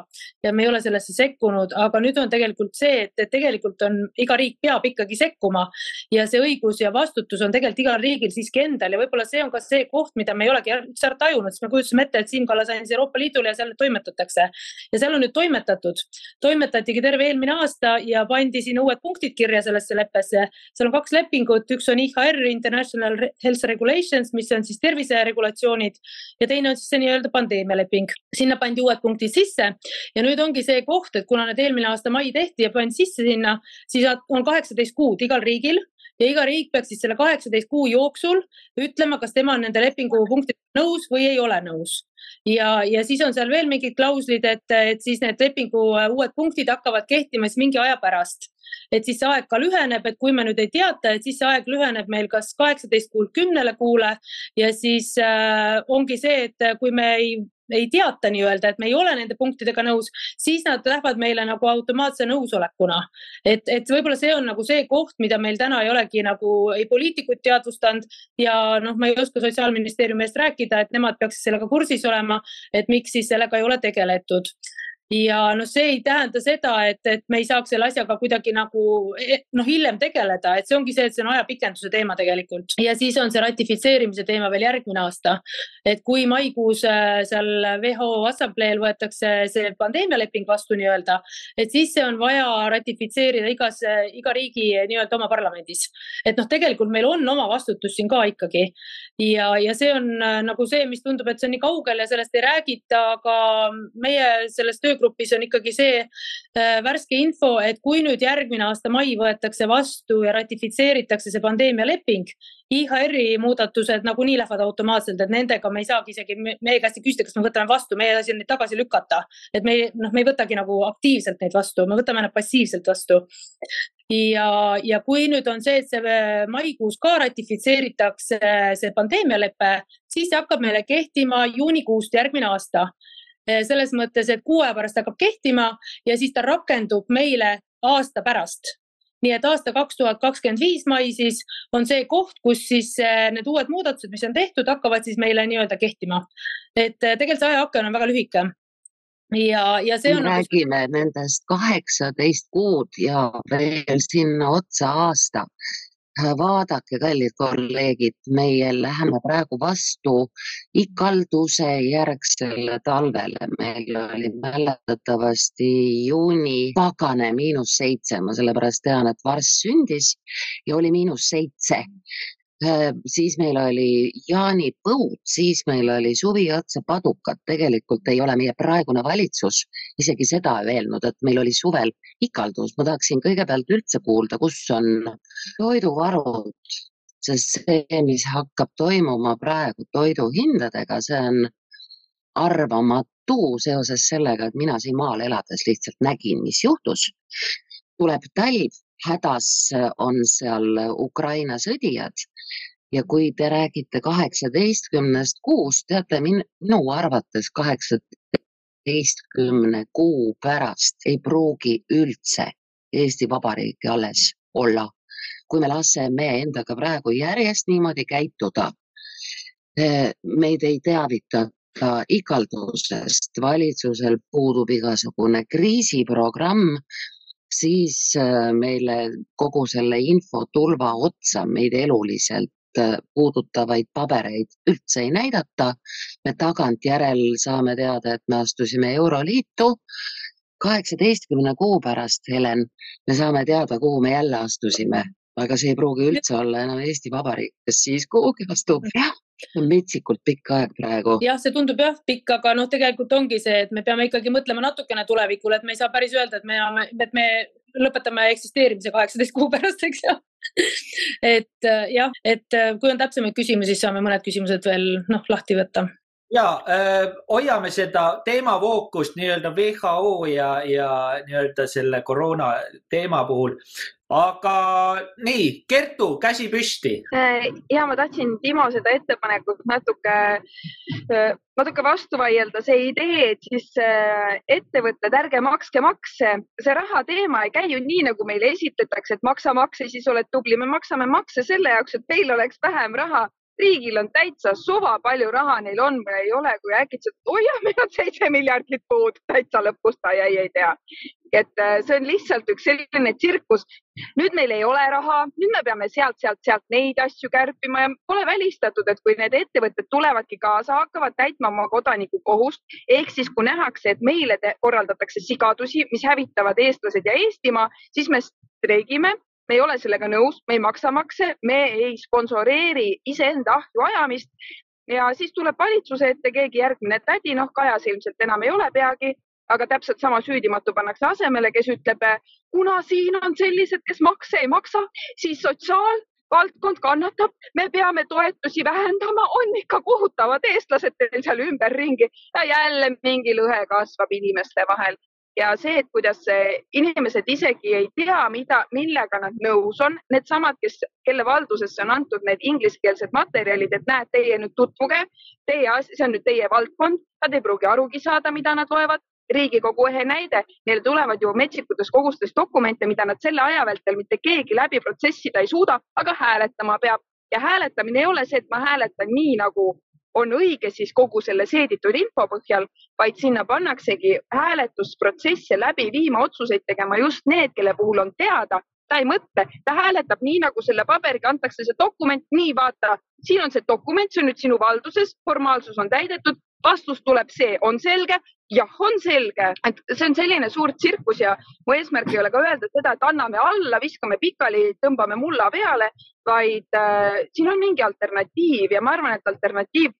ja me ei ole sellesse sekkunud, aga nüüd on tegelikult see, et tegelikult on iga riik peab ikkagi sekkuma ja see õigus ja vastutus on tegelikult igal riigil siiski endal. Ja võib-olla see on ka see koht, mida me ei olegi üldse ära tajunud, sest me kujutasime ette, et Siim Kallas andis Euroopa Liidule ja seal toimetatakse toimetatakse ja seal on nüüd toimetatud, toimetatigi terve eelmine aasta ja pandi siin uued punktid kirja sellesse leppesse. seal on kaks lepingut, üks on IHR, International Health Regulations, mis on siis terviseregulatsioonid ja teine on siis see nii-öelda pandeemialeping. sinna pandi uued punktid sisse. Ja nüüd ongi see koht, et kuna need eelmine aasta mai tehti ja pandi sisse sinna, siis on kaheksateist kuud igal riigil. Ja iga riik peaks siis selle kaheksateist kuu jooksul ütlema, kas tema on nende lepingu punktidega nõus või ei ole nõus ja, ja siis on seal veel mingid klauslid, et, et siis need lepingu uued punktid hakkavad kehtima siis mingi aja pärast. et siis see aeg ka lüheneb, et kui me nüüd ei teata, et siis see aeg lüheneb meil kas kaheksateist kuult kümnele kuule ja siis äh, ongi see, et kui me ei ei teata nii-öelda, et me ei ole nende punktidega nõus, siis nad lähevad meile nagu automaatse nõusolekuna. et, et võib-olla see on nagu see koht, mida meil täna ei olegi nagu ei poliitikud teadvustanud ja noh, ma ei oska Sotsiaalministeeriumi eest rääkida, et nemad peaksid sellega kursis olema, et miks siis sellega ei ole tegeletud ja noh, see ei tähenda seda, et, et me ei saaks selle asjaga kuidagi nagu e, noh, hiljem tegeleda, et see ongi see, et see on ajapikenduse teema tegelikult ja siis on see ratifitseerimise teema veel järgmine aasta. et kui maikuus äh, seal WHO assambleel võetakse see pandeemialeping vastu nii-öelda, et siis see on vaja ratifitseerida igas, iga riigi nii-öelda oma parlamendis. et noh, tegelikult meil on oma vastutus siin ka ikkagi ja, ja see on äh, nagu see, mis tundub, et see on nii kaugel ja sellest ei räägita, aga meie selles töö töögrupis on ikkagi see äh, värske info, et kui nüüd järgmine aasta mai võetakse vastu ja ratifitseeritakse see pandeemialeping, IHR-i muudatused nagunii lähevad automaatselt, et nendega me ei saagi isegi meie käest ei küsita, kas me võtame vastu, meie asi on neid tagasi lükata. et me noh, me ei võtagi nagu aktiivselt neid vastu, me võtame nad passiivselt vastu ja, ja kui nüüd on see, et see maikuus ka ratifitseeritakse see pandeemialepe, siis see hakkab meile kehtima juunikuust järgmine aasta. Eh, selles mõttes, et kuu aja pärast hakkab kehtima ja siis ta rakendub meile aasta pärast. nii et aasta kaks tuhat kakskümmend viis mai siis on see koht, kus siis eh, need uued muudatused, mis on tehtud, hakkavad siis meile nii-öelda kehtima. et eh, tegelikult see ajaaken on väga lühike ja, ja see on. Nagu räägime nendest kaheksateist kuud ja veel sinna otsa aasta vaadake, kallid kolleegid, meie läheme praegu vastu ikalduse järgsele talvele. meil oli mäletatavasti juuni pagane miinus seitse, ma sellepärast tean, et Varss sündis ja oli miinus seitse siis meil oli jaanipõud, siis meil oli suvi otsa padukad, tegelikult ei ole meie praegune valitsus isegi seda öelnud, et meil oli suvel ikaldus. ma tahaksin kõigepealt üldse kuulda, kus on toiduvarud, sest see, mis hakkab toimuma praegu toiduhindadega, see on arvamatu seoses sellega, et mina siin maal elades lihtsalt nägin, mis juhtus. tuleb talv, hädas on seal Ukraina sõdijad ja kui te räägite kaheksateistkümnest kuust, teate min, minu arvates kaheksateistkümne kuu pärast ei pruugi üldse Eesti Vabariiki alles olla. kui me laseme endaga praegu järjest niimoodi käituda, eh, meid ei teavitata ikaldusest, valitsusel puudub igasugune kriisiprogramm siis äh, meile kogu selle infotulva otsa meid eluliselt puudutavaid pabereid üldse ei näidata. me tagantjärel saame teada, et me astusime Euroliitu. kaheksateistkümne kuu pärast, Helen, me saame teada, kuhu me jälle astusime, aga see ei pruugi üldse olla enam Eesti Vabariik, kes siis kuhugi astub. jah, on metsikult pikk aeg praegu. jah, see tundub jah pikk, aga noh, tegelikult ongi see, et me peame ikkagi mõtlema natukene tulevikule, et me ei saa päris öelda, et me, et me lõpetame eksisteerimise kaheksateist kuu pärast, eks ju et äh, jah, et äh, kui on täpsemaid küsimusi, siis saame mõned küsimused veel noh lahti võtta ja äh, hoiame seda teemavookust nii-öelda WHO ja, ja nii-öelda selle koroona teema puhul aga nii, Kertu, käsi püsti. Äh, ja ma tahtsin Timo seda ettepanekut natuke, äh, natuke vastu vaielda, see idee, et siis ettevõtted, ärge makske makse, see raha teema ei käi ju nii, nagu meile esitletakse, et maksa makse, siis oled tubli. me maksame makse selle jaoks, et meil oleks vähem raha riigil on täitsa suva, palju raha neil on või ei ole, kui äkitselt, oi jah, meil on seitse miljardit puud, täitsa lõpust ta jäi, ei tea. et äh, see on lihtsalt üks selline tsirkus. nüüd meil ei ole raha, nüüd me peame sealt, sealt, sealt neid asju kärpima ja pole välistatud, et kui need ettevõtted tulevadki kaasa, hakkavad täitma oma kodaniku kohust, ehk siis kui nähakse, et meile korraldatakse sigadusi, mis hävitavad eestlased ja Eestimaa, siis me streigime me ei ole sellega nõus, me ei maksa makse, me ei sponsoreeri iseenda ahju ajamist. Ja siis tuleb valitsuse ette keegi järgmine tädi, noh, Kajas ilmselt enam ei ole peagi, aga täpselt sama süüdimatu pannakse asemele, kes ütleb, kuna siin on sellised, kes makse ei maksa, siis sotsiaal valdkond kannatab, me peame toetusi vähendama, on ikka kohutavad eestlased teil seal ümberringi. Ja jälle mingi lõhe kasvab inimeste vahel ja see, et kuidas inimesed isegi ei tea, mida, millega nad nõus on, needsamad, kes, kelle valdusesse on antud need ingliskeelsed materjalid, et näed, teie nüüd tutvuge, teie, see on nüüd teie valdkond, nad ei pruugi arugi saada, mida nad loevad. Riigikogu ehe näide, neile tulevad ju metsikutes kogustes dokumente, mida nad selle aja vältel mitte keegi läbi protsessida ei suuda, aga hääletama peab ja hääletamine ei ole see, et ma hääletan nii, nagu on õige siis kogu selle seeditud info põhjal, vaid sinna pannaksegi hääletusprotsesse läbi viima, otsuseid tegema just need, kelle puhul on teada, ta ei mõtle, ta hääletab nii, nagu selle paberiga antakse see dokument, nii vaata, siin on see dokument, see on nüüd sinu valduses, formaalsus on täidetud, vastus tuleb see, on selge, jah, on selge, et see on selline suur tsirkus ja mu eesmärk ei ole ka öelda seda, et anname alla, viskame pikali, tõmbame mulla peale, vaid äh, siin on mingi alternatiiv ja ma arvan, et alternatiiv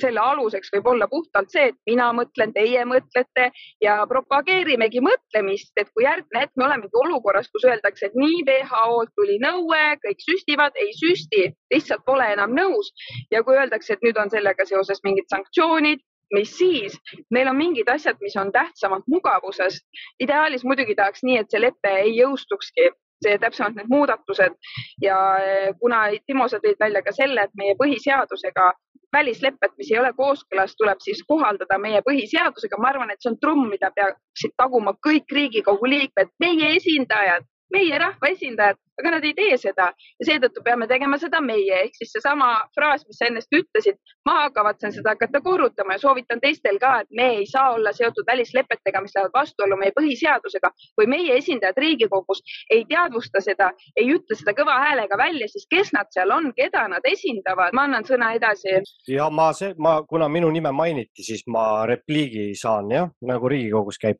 selle aluseks võib olla puhtalt see, et mina mõtlen, teie mõtlete ja propageerimegi mõtlemist, et kui järgmine hetk me olemegi olukorras, kus öeldakse, et nii WHO-lt tuli nõue, kõik süstivad, ei süsti, lihtsalt pole enam nõus. Ja kui öeldakse, et nüüd on sellega seoses mingid sanktsioonid, mis siis, meil on mingid asjad, mis on tähtsamad mugavusest. ideaalis muidugi tahaks nii, et see lepe ei jõustukski, see täpsemalt need muudatused ja eh, kuna Timo, sa tõid välja ka selle, et meie põhiseadusega välislepet, mis ei ole kooskõlas, tuleb siis kohaldada meie põhiseadusega. ma arvan, et see on trumm, mida peaksid taguma kõik Riigikogu liikmed, meie esindajad, meie rahvaesindajad, aga nad ei tee seda ja seetõttu peame tegema seda meie ehk siis seesama fraas, mis sa ennast ütlesid, ma kavatsen seda hakata korrutama ja soovitan teistel ka, et me ei saa olla seotud välislepetega, mis lähevad vastuollu meie põhiseadusega. kui meie esindajad Riigikogus ei teadvusta seda, ei ütle seda kõva häälega välja, siis kes nad seal on, keda nad esindavad, ma annan sõna edasi. ja ma, ma, kuna minu nime mainiti, siis ma repliigi saan jah, nagu Riigikogus käib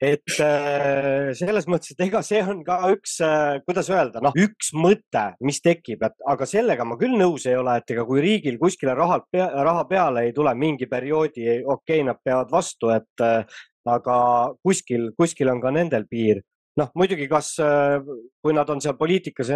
et äh, selles mõttes, et ega see on ka üks, äh, kuidas öelda, noh, üks mõte, mis tekib, et aga sellega ma küll nõus ei ole, et ega kui riigil kuskile rahalt pea, raha peale ei tule mingi perioodi, okei okay,, nad peavad vastu, et äh, aga kuskil, kuskil on ka nendel piir. noh, muidugi, kas, kui nad on seal poliitikas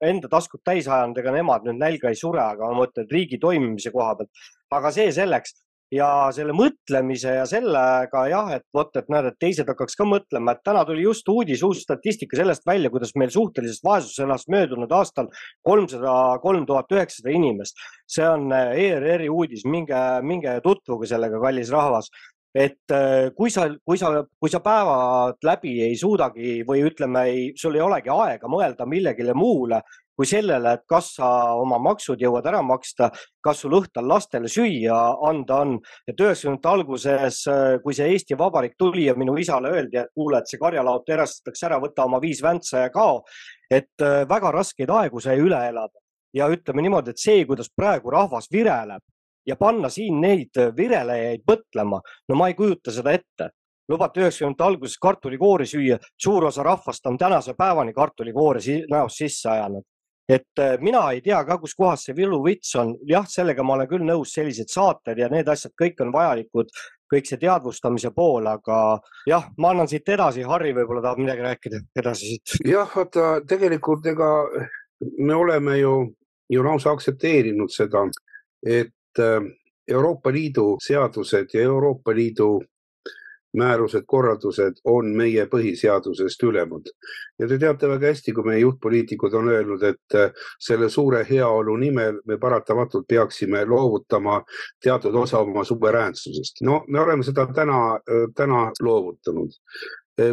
enda taskut täis ajanud, ega nemad nüüd nälga ei sure, aga ma mõtlen riigi toimimise koha pealt. aga see selleks ja selle mõtlemise ja sellega jah, et vot, et näed, et teised hakkaks ka mõtlema, et täna tuli just uudis, uus statistika sellest välja, kuidas meil suhtelises vaesuses elas möödunud aastal kolmsada kolm tuhat üheksasada inimest. see on ERR-i uudis, minge, minge tutvuge sellega, kallis rahvas et äh, kui sa, kui sa, kui sa päevad läbi ei suudagi või ütleme, ei, sul ei olegi aega mõelda millegile muule kui sellele, et kas sa oma maksud jõuad ära maksta, kas sul õhtul lastele süüa anda on. et üheksakümnendate alguses, äh, kui see Eesti Vabariik tuli ja minu isale öeldi, et kuule, et see karjalaud erastatakse ära, võta oma viis väntsa ja kao. et äh, väga raskeid aegu sai üle elada ja ütleme niimoodi, et see, kuidas praegu rahvas vireleb ja panna siin neid virelejaid mõtlema, no ma ei kujuta seda ette. lubati üheksakümnendate alguses kartulikoori süüa, suur osa rahvast on tänase päevani kartulikoori näost sisse ajanud. et äh, mina ei tea ka, kuskohast see võluvits on, jah, sellega ma olen küll nõus, sellised saated ja need asjad kõik on vajalikud, kõik see teadvustamise pool, aga jah, ma annan siit edasi, Harri võib-olla tahab midagi rääkida edasi siit. jah, vaata tegelikult ega me oleme ju, ju lausa aktsepteerinud seda, et Äh, Euroopa Liidu seadused ja Euroopa Liidu määrused, korraldused on meie põhiseadusest ülemad. ja te teate väga hästi, kui meie juhtpoliitikud on öelnud, et äh, selle suure heaolu nimel me paratamatult peaksime loovutama teatud osa oma suveräänsusest. no me oleme seda täna, äh, täna loovutanud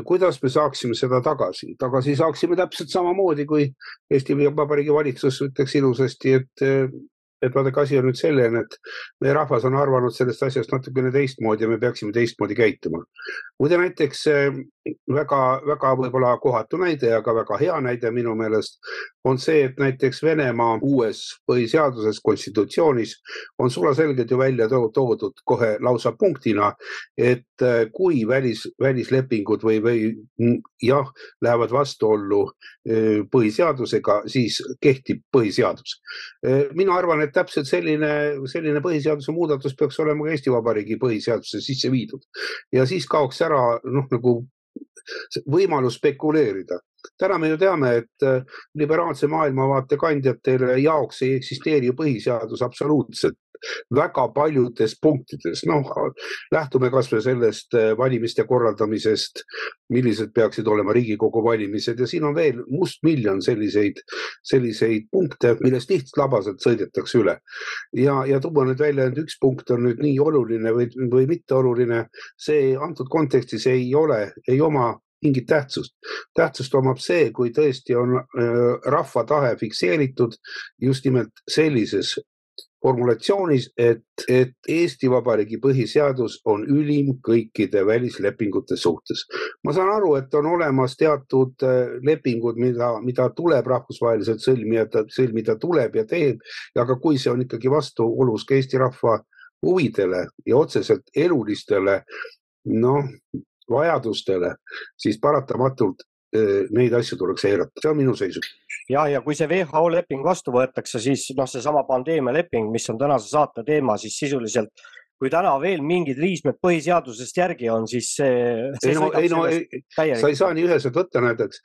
kuidas me saaksime seda tagasi? tagasi saaksime täpselt samamoodi, kui Eesti Vabariigi valitsus ütleks ilusasti, et et vaadake, asi on nüüd selline, et meie rahvas on arvanud sellest asjast natukene teistmoodi ja me peaksime teistmoodi käituma. muide näiteks väga-väga võib-olla kohatu näide, aga väga hea näide minu meelest on see, et näiteks Venemaa uues põhiseaduses, konstitutsioonis on sulaselgelt ju välja toodud kohe lausa punktina, et äh, kui välis, välislepingud või, või jah, lähevad vastuollu äh, põhiseadusega, siis kehtib põhiseadus. Äh, mina arvan, et täpselt selline, selline põhiseaduse muudatus peaks olema ka Eesti Vabariigi põhiseadusesse sisse viidud ja siis kaoks ära noh, nagu võimalus spekuleerida. täna me ju teame, et äh, liberaalse maailmavaate kandjatele jaoks ei eksisteeri ju põhiseadus absoluutselt väga paljudes punktides, noh lähtume kasvõi sellest äh, valimiste korraldamisest, millised peaksid olema Riigikogu valimised ja siin on veel mustmiljon selliseid, selliseid punkte, millest lihtslabaselt sõidetakse üle. ja, ja tuua nüüd välja, et üks punkt on nüüd nii oluline või, või mitteoluline, see antud kontekstis ei ole, ei oma mingit tähtsust. tähtsust omab see, kui tõesti on äh, rahva tahe fikseeritud just nimelt sellises formulatsioonis, et, et Eesti Vabariigi põhiseadus on ülim kõikide välislepingute suhtes. ma saan aru, et on olemas teatud äh, lepingud, mida, mida tuleb rahvusvaheliselt sõlmida, sõlmida tuleb ja teeb, aga kui see on ikkagi vastuolus ka Eesti rahva huvidele ja otseselt elulistele noh, vajadustele, siis paratamatult neid asju tuleks eirata, see on minu seisukoht ja, ja kui see WHO leping vastu võetakse, siis noh, seesama pandeemia leping, mis on tänase saate teema, siis sisuliselt kui täna veel mingid riismed põhiseadusest järgi on, siis see, see. ei no, ei no, sa ei saa nii üheselt võtta näiteks.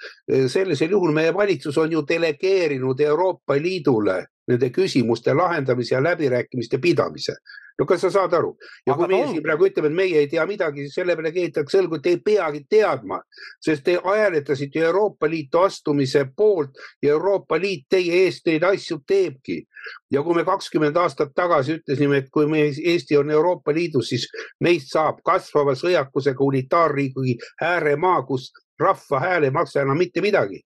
sellisel juhul meie valitsus on ju delegeerinud Euroopa Liidule nende küsimuste lahendamise ja läbirääkimiste pidamise no kas sa saad aru? ja Aga kui meie on... siin praegu ütleme, et meie ei tea midagi, siis selle peale keetakse õlgu, et te ei peagi teadma, sest te hääletasite Euroopa Liitu astumise poolt ja Euroopa Liit teie eest neid asju teebki. ja kui me kakskümmend aastat tagasi ütlesime, et kui me, Eesti on Euroopa Liidus, siis meist saab kasvava sõjakusega unitaarriigi ääremaa, kus rahva hääl ei maksa enam mitte midagi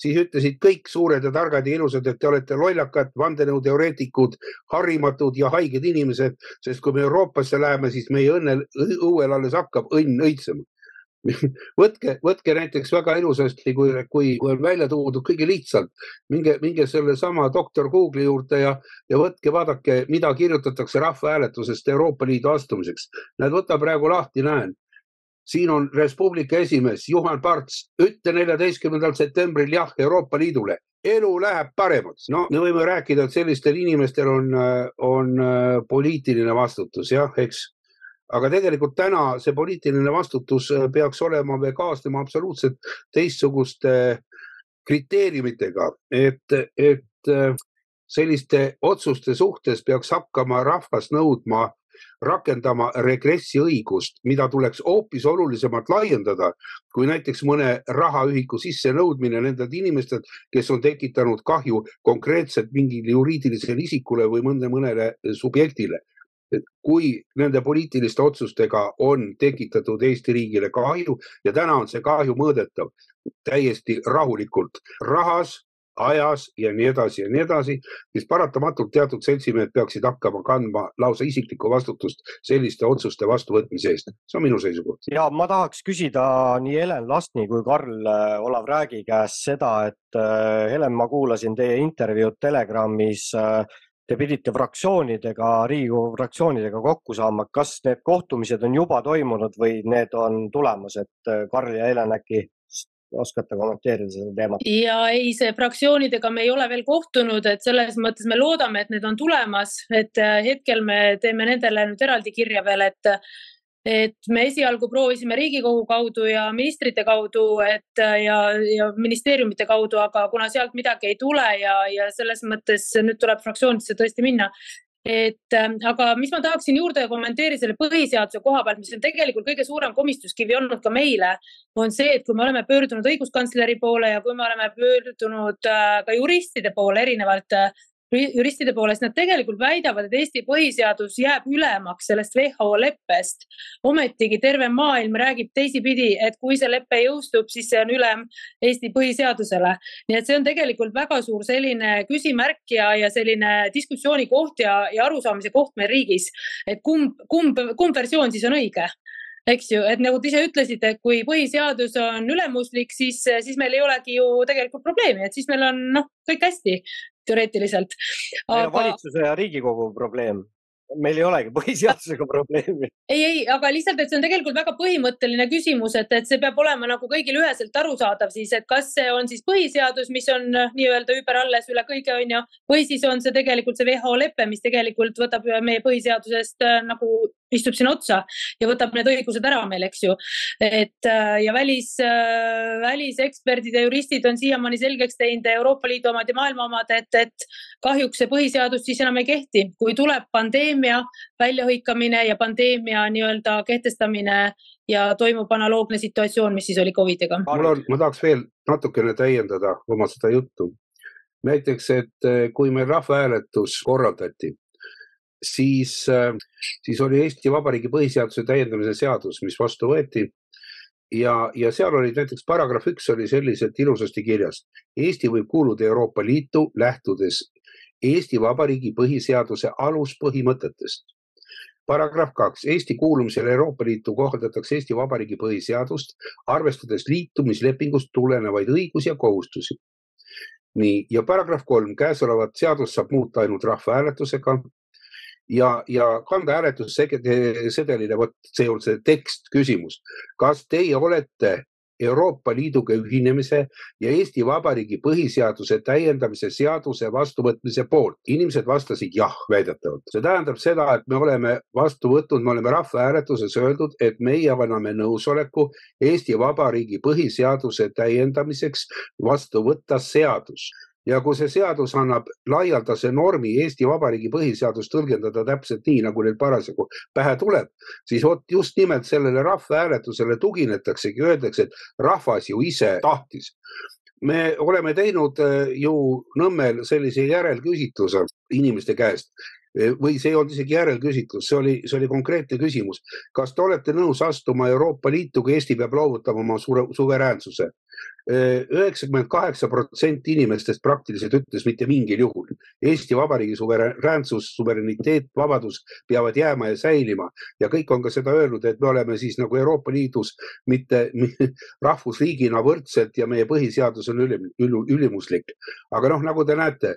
siis ütlesid kõik suured ja targad ja ilusad, et te olete lollakad, vandenõuteoreetikud, harimatud ja haiged inimesed, sest kui me Euroopasse läheme, siis meie õnne, õuel alles hakkab õnn õitsema. Võtke, võtke näiteks väga ilusasti, kui, kui, kui on välja toodud kõige lihtsalt, minge, minge sellesama doktor Google'i juurde ja, ja võtke, vaadake, mida kirjutatakse rahvahääletusest Euroopa Liidu astumiseks. näed, võta praegu lahti, näen siin on Res Publica esimees Juhan Parts, ütle neljateistkümnendal septembril jah Euroopa Liidule, elu läheb paremaks. no me võime rääkida, et sellistel inimestel on, on äh, poliitiline vastutus jah, eks. aga tegelikult täna see poliitiline vastutus äh, peaks olema või kaasnema absoluutselt teistsuguste kriteeriumitega, et, et äh, selliste otsuste suhtes peaks hakkama rahvas nõudma rakendama regressiõigust, mida tuleks hoopis olulisemalt laiendada kui näiteks mõne rahaühiku sissenõudmine nendelt inimestelt, kes on tekitanud kahju konkreetselt mingile juriidilisele isikule või mõnda, mõnele subjektile. Kui nende poliitiliste otsustega on tekitatud Eesti riigile kahju ja täna on see kahju mõõdetav täiesti rahulikult rahas, ajas ja nii edasi ja nii edasi, siis paratamatult teatud seltsimehed peaksid hakkama kandma lausa isiklikku vastutust selliste otsuste vastuvõtmise eest. see on minu seisukoht. ja ma tahaks küsida nii Helen Lastni kui Karl äh, Räägi käest seda, et äh, Helen, ma kuulasin teie intervjuud Telegramis äh, Te pidite fraktsioonidega, Riigikogu fraktsioonidega kokku saama, kas need kohtumised on juba toimunud või need on tulemas, et Karl ja Helen äkki oskate kommenteerida seda teemat? ja ei, see fraktsioonidega me ei ole veel kohtunud, et selles mõttes me loodame, et need on tulemas, et äh, hetkel me teeme nendele nüüd eraldi kirja veel, et et me esialgu proovisime Riigikogu kaudu ja ministrite kaudu, et äh, ja, ja ministeeriumite kaudu, aga kuna sealt midagi ei tule ja, ja selles mõttes nüüd tuleb fraktsioonidesse tõesti minna, et äh, aga mis ma tahaksin juurde kommenteerida selle põhiseaduse koha pealt, mis on tegelikult kõige suurem komistuskivi olnud ka meile, on see, et kui me oleme pöördunud õiguskantsleri poole ja kui me oleme pöördunud äh, ka juristide poole erinevalt äh, juristide poolest, nad tegelikult väidavad, et Eesti põhiseadus jääb ülemaks sellest WHO leppest. ometigi terve maailm räägib teisipidi, et kui see lepe jõustub, siis see on ülem Eesti põhiseadusele. nii et see on tegelikult väga suur selline küsimärk ja, ja selline diskussiooni koht ja, ja arusaamise koht meil riigis, et kumb, kumb, kumb versioon siis on õige eks ju, et nagu te ise ütlesite, et kui põhiseadus on ülemuslik, siis, siis meil ei olegi ju tegelikult probleemi, et siis meil on noh, kõik hästi teoreetiliselt aga.... valitsuse ja Riigikogu probleem meil ei olegi põhiseadusega probleemi. ei, ei, aga lihtsalt, et see on tegelikult väga põhimõtteline küsimus, et, et see peab olema nagu kõigile üheselt arusaadav siis, et kas see on siis põhiseadus, mis on äh, nii-öelda überalles üle kõige, on ju, või siis on see tegelikult see WHO lepe, mis tegelikult võtab meie põhiseadusest äh, nagu istub sinna otsa ja võtab need õigused ära meil, eks ju. et äh, ja välis, äh, väliseksperdid ja juristid on siiamaani selgeks teinud Euroopa Liidu omad ja maailma omad, et, et kahjuks see põhiseadus siis enam ei kehti, kui tuleb pandeemia väljahõikamine ja pandeemia nii-öelda kehtestamine ja toimub analoogne situatsioon, mis siis oli Covidiga. mul on, ma tahaks veel natukene täiendada oma seda juttu. näiteks, et kui meil rahvahääletus korraldati siis, äh, siis oli Eesti Vabariigi põhiseaduse täiendamise seadus, mis vastu võeti. ja, ja seal oli näiteks paragrahv üks oli selliselt ilusasti kirjas. Eesti võib kuuluda Euroopa Liitu lähtudes Eesti Vabariigi põhiseaduse aluspõhimõtetest. paragrahv kaks, Eesti kuulumisel Euroopa Liitu kohaldatakse Eesti Vabariigi põhiseadust, arvestades liitumislepingust tulenevaid õigusi ja kohustusi nii, ja paragrahv kolm, käesolevat seadust saab muuta ainult rahvahääletusega ja, ja kanda hääletussedelile, vot see on see tekst küsimus. kas teie olete Euroopa Liiduga ühinemise ja Eesti Vabariigi põhiseaduse täiendamise seaduse vastuvõtmise poolt. inimesed vastasid jah, väidetavalt. see tähendab seda, et me oleme vastu võtnud, me oleme rahvahääletuses öeldud, et meie anname nõusoleku Eesti Vabariigi põhiseaduse täiendamiseks vastu võtta seadus ja kui see seadus annab laialdase normi Eesti Vabariigi põhiseadust tõlgendada täpselt nii, nagu neil parasjagu pähe tuleb, siis vot just nimelt sellele rahvahääletusele tuginetaksegi, öeldakse, et rahvas ju ise tahtis me oleme teinud äh, ju Nõmmel sellise järelküsitluse inimeste käest äh, või see ei olnud isegi järelküsitlus, see oli, see oli konkreetne küsimus. kas te olete nõus astuma Euroopa Liitu, kui Eesti peab loovutama oma suveräänsuse? Üheksakümmend kaheksa protsenti inimestest praktiliselt ütles mitte mingil juhul. Eesti Vabariigi suveräänsus, suverääniteet, vabadus peavad jääma ja säilima ja kõik on ka seda öelnud, et me oleme siis nagu Euroopa Liidus mitte rahvusriigina võrdselt ja meie põhiseadus on ülim, ülimuslik. aga noh, nagu te näete,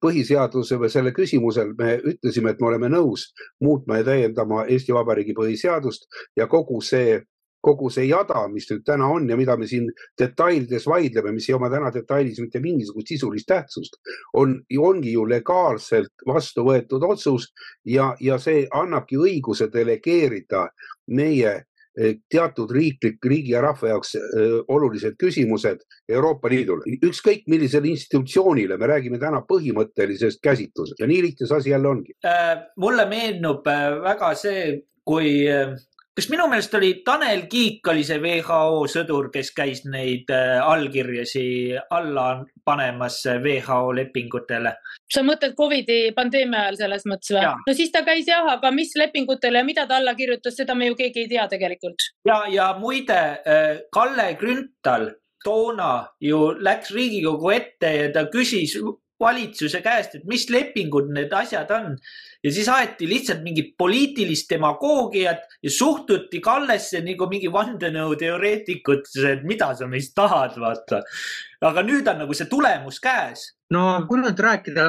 põhiseaduse või selle küsimusel me ütlesime, et me oleme nõus muutma ja täiendama Eesti Vabariigi põhiseadust ja kogu see kogu see jada, mis nüüd täna on ja mida me siin detailides vaidleme, mis ei oma täna detailis mitte mingisugust sisulist tähtsust, on, ongi ju legaalselt vastu võetud otsus ja, ja see annabki õiguse delegeerida meie eh, teatud riiklik, riigi ja rahva jaoks äh, olulised küsimused Euroopa Liidule. ükskõik millisele institutsioonile, me räägime täna põhimõttelisest käsitlusest ja nii lihtne see asi jälle ongi äh,. mulle meenub äh, väga see, kui äh, kas minu meelest oli Tanel Kiik oli see WHO sõdur, kes käis neid äh, allkirjasi alla panemas WHO lepingutele? sa mõtled Covidi pandeemia ajal selles mõttes või? no siis ta käis jah, aga mis lepingutele ja mida ta alla kirjutas, seda me ju keegi ei tea tegelikult. ja, ja muide äh, Kalle Grünthal toona ju läks Riigikogu ette ja ta küsis valitsuse käest, et mis lepingud need asjad on. Ja siis aeti lihtsalt mingit poliitilist demagoogiat ja suhtuti Kallesse nagu mingi vandenõuteoreetikutesse, et mida sa meist tahad, vaata. aga nüüd on nagu see tulemus käes. no kui nüüd rääkida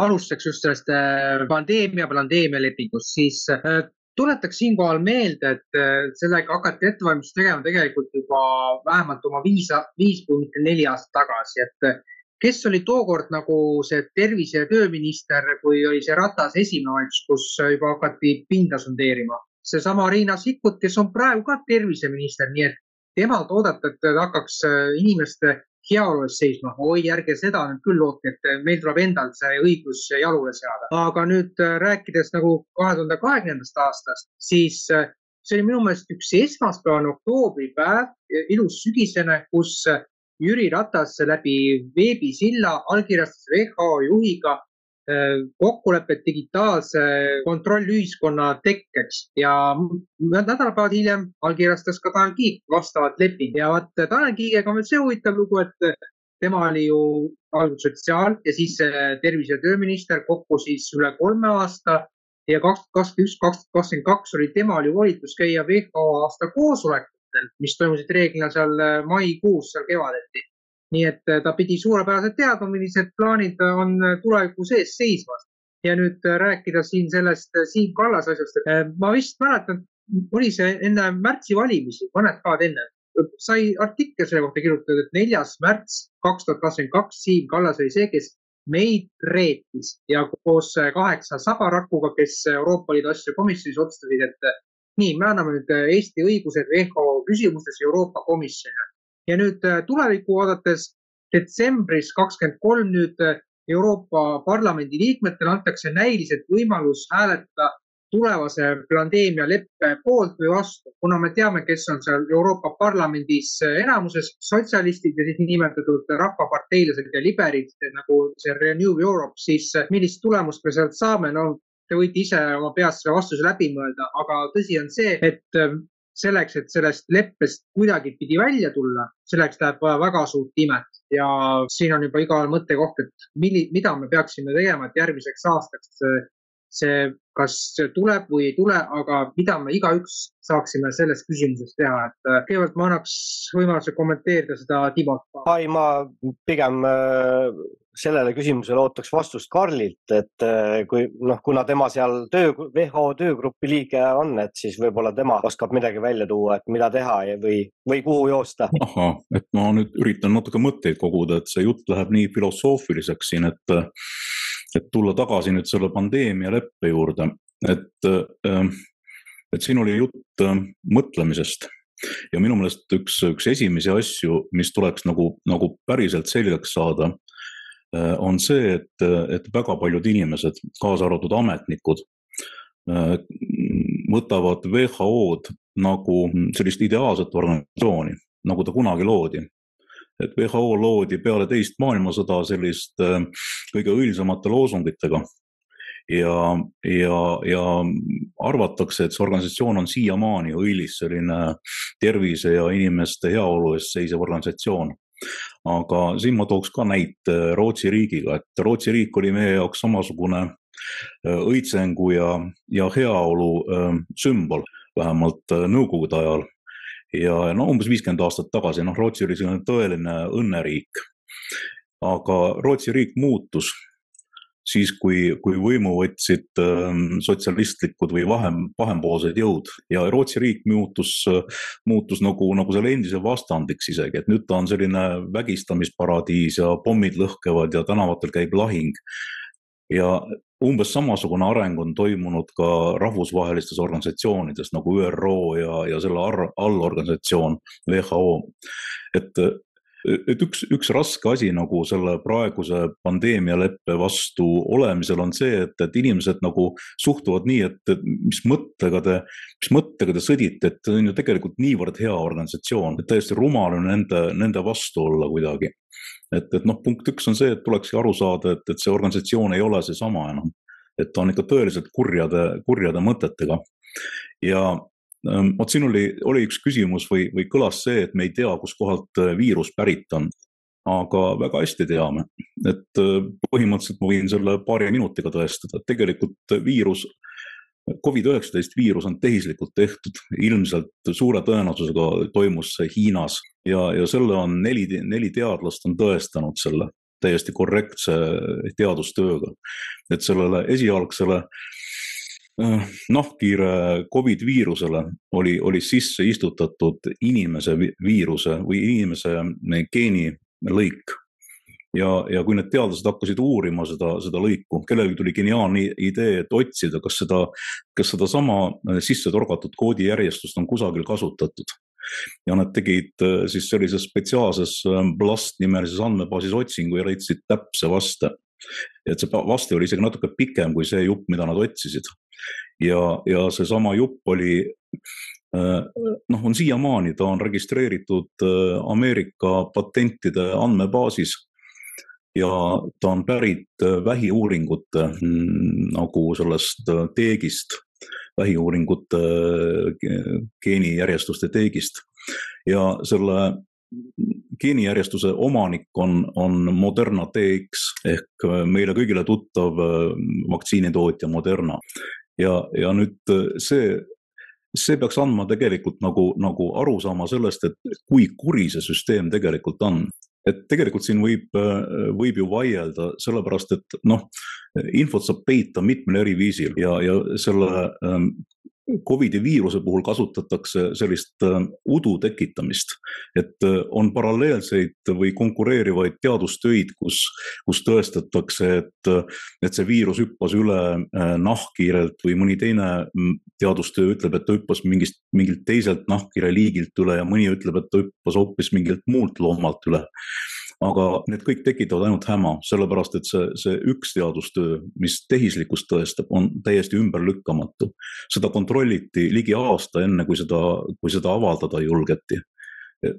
alustuseks just sellest äh, pandeemia, pandeemia lepingust, siis äh, tuletaks siinkohal meelde, et äh, sellega hakati ettevalmistust tegema tegelikult juba vähemalt oma viis, viis mitte neli aastat tagasi, et kes oli tookord nagu see tervise- ja tööminister, kui oli see Ratase esimene valitsus, kus juba hakati pinda sondeerima? seesama Riina Sikkut, kes on praegu ka terviseminister, nii et temalt oodata, et ta hakkaks äh, inimeste heaolu eest seisma. oi, ärge seda nüüd küll lootke, et meil tuleb endal see õigus jalule seada. aga nüüd äh, rääkides nagu kahe tuhande kahekümnendast aastast, siis äh, see oli minu meelest üks esmaspäevane oktoobripäev, ilus sügisene, kus Jüri Ratas läbi veebisilla allkirjastas WHO juhiga äh, kokkulepet digitaalse kontrollühiskonna tekkeks ja nädalapäevad hiljem allkirjastas ka Tanel Kiik vastavat lepingut ja vaat Tanel Kiigega on veel see huvitav lugu, et tema oli ju alguses sotsiaal ja siis tervise- ja tööminister kokku siis üle kolme aasta ja kaks tuhat kakskümmend üks, kaks tuhat kakskümmend kaks oli temal ju volitus käia WHO aasta koosolek mis toimusid reeglina seal äh, maikuus, seal kevadeti. nii et äh, ta pidi suurepäraselt teadma, millised plaanid on äh, tuleviku sees seismas. ja nüüd rääkida siin sellest Siim Kallase asjast, et ma vist mäletan, oli see enne märtsi valimisi, mõned päevad enne, sai artikkel selle kohta kirjutatud, et neljas märts kaks tuhat kakskümmend kaks Siim Kallas oli see, kes meid reetis ja koos kaheksa sabarakuga, kes Euroopa Liidu asju komisjonis otsustasid, et nii, me anname nüüd Eesti õigused WHO küsimustes Euroopa Komisjonile. ja nüüd tulevikku vaadates detsembris kakskümmend kolm nüüd Euroopa Parlamendi liikmetele antakse näiliselt võimalus hääletada tulevase pandeemia leppe poolt või vastu, kuna me teame, kes on seal Euroopa Parlamendis enamuses, sotsialistid ja siis niinimetatud rahvaparteilased ja liberid nagu see Renew Europe, siis millist tulemust me sealt saame, no te võite ise oma peas selle vastuse läbi mõelda, aga tõsi on see, et ähm, selleks, et sellest leppest kuidagipidi välja tulla, selleks läheb vaja väga suurt imet. Ja siin on juba igal mõttekoht, et milli, mida me peaksime tegema, et järgmiseks aastaks see kas tuleb või ei tule, aga mida me igaüks saaksime selles küsimuses teha, et äh, kõigepealt ma annaks võimaluse kommenteerida seda Timot. ai, ma pigem äh, sellele küsimusele ootaks vastust Karlilt, et äh, kui noh, kuna tema seal töö, WHO töögrupi liige on, et siis võib-olla tema oskab midagi välja tuua, et mida teha või, või kuhu joosta. ahah, et ma nüüd üritan natuke mõtteid koguda, et see jutt läheb nii filosoofiliseks siin, et et tulla tagasi nüüd selle pandeemia leppe juurde, et, ähm, et siin oli jutt ähm, mõtlemisest. Ja minu meelest üks, üks esimesi asju, mis tuleks nagu, nagu päriselt selgeks saada, äh, on see, et, et väga paljud inimesed, kaasa arvatud ametnikud, äh, võtavad WHO-d nagu sellist ideaalset organisatsiooni, nagu ta kunagi loodi et WHO loodi peale teist maailmasõda sellist äh, kõige õilsamate loosungitega. ja, ja, ja arvatakse, et see organisatsioon on siiamaani õilis selline tervise ja inimeste heaolu eest seisev organisatsioon aga siin ma tooks ka näite Rootsi riigiga, et Rootsi riik oli meie jaoks samasugune äh, õitsengu ja, ja heaolu äh, sümbol, vähemalt nõukogude ajal ja no umbes viiskümmend aastat tagasi, noh, Rootsi oli selline tõeline õnneriik. aga Rootsi riik muutus siis, kui, kui võimu võtsid ähm, sotsialistlikud või vahem, vahempoolsed jõud. Ja Rootsi riik muutus, muutus nagu, nagu selle endise vastandiks isegi, et nüüd ta on selline vägistamisparadiis ja pommid lõhkevad ja tänavatel käib lahing. Ja umbes samasugune areng on toimunud ka rahvusvahelistes organisatsioonides nagu ÜRO ja, ja selle allorganisatsioon WHO. et, et üks, üks raske asi nagu selle praeguse pandeemialeppe vastu olemisel on see, et, et inimesed nagu suhtuvad nii, et, mis mõttega te, mis mõttega te sõdite, et see on ju tegelikult niivõrd hea organisatsioon, et täiesti rumal on nende, nende vastu olla kuidagi et, et noh, punkt üks on see, et tulekski aru saada, et, et see organisatsioon ei ole seesama enam. et ta on ikka tõeliselt kurjade, kurjade mõtetega. ja vot siin oli, oli üks küsimus või, või kõlas see, et me ei tea, kuskohalt äh, viirus pärit on. aga väga hästi teame, et äh, põhimõtteliselt ma võin selle paari minutiga tõestada, et tegelikult viirus Covid-19 viirus on tehislikult tehtud, ilmselt suure tõenäosusega toimus see Hiinas ja, ja selle on neli, neli teadlast on tõestanud selle täiesti korrektse teadustööga. et sellele esialgsele äh, nahkhiire Covid viirusele oli, oli sisse istutatud inimese viiruse või inimese geenilõik ja, ja kui need teadlased hakkasid uurima seda, seda lõiku, kellelgi tuli geniaalne idee, et otsida, kas seda, kas sedasama äh, sisse torgatud koodijärjestust on kusagil kasutatud. ja nad tegid äh, siis sellises spetsiaalses äh, Blast nimelises andmebaasis otsingu ja leidsid täpse vaste. Et see vaste oli isegi natuke pikem kui see jupp, mida nad otsisid. ja, ja seesama jupp oli noh, on siiamaani, ta on registreeritud Ameerika patentide andmebaasis ja ta on pärit äh, vähiuuringute mm, nagu sellest äh, teegist, vähiuuringute äh, geenijärjestuste teegist ja selle geenijärjestuse omanik on, on Moderna TX ehk meile kõigile tuttav vaktsiinitootja Moderna. ja, ja nüüd see, see peaks andma tegelikult nagu, nagu arusaama sellest, et kui kuri see süsteem tegelikult on et tegelikult siin võib, äh, võib ju vaielda, sellepärast et noh, infot saab peita mitmel eri viisil ja, ja selle ähm, Covidi viiruse puhul kasutatakse sellist äh, udu tekitamist, et äh, on paralleelseid või konkureerivaid teadustöid, kus, kus tõestatakse, et, et see viirus hüppas üle nahkhiirelt või mõni teine mm, teadustöö ütleb, et ta hüppas mingist, mingilt teiselt nahkhiire liigilt üle ja mõni ütleb, et ta hüppas hoopis mingilt muult loomalt üle aga need kõik tekitavad ainult häma, sellepärast et see, see üks teadustöö, mis tehislikkust tõestab, on täiesti ümberlükkamatu. seda kontrolliti ligi aasta enne, kui seda, kui seda avaldada julgeti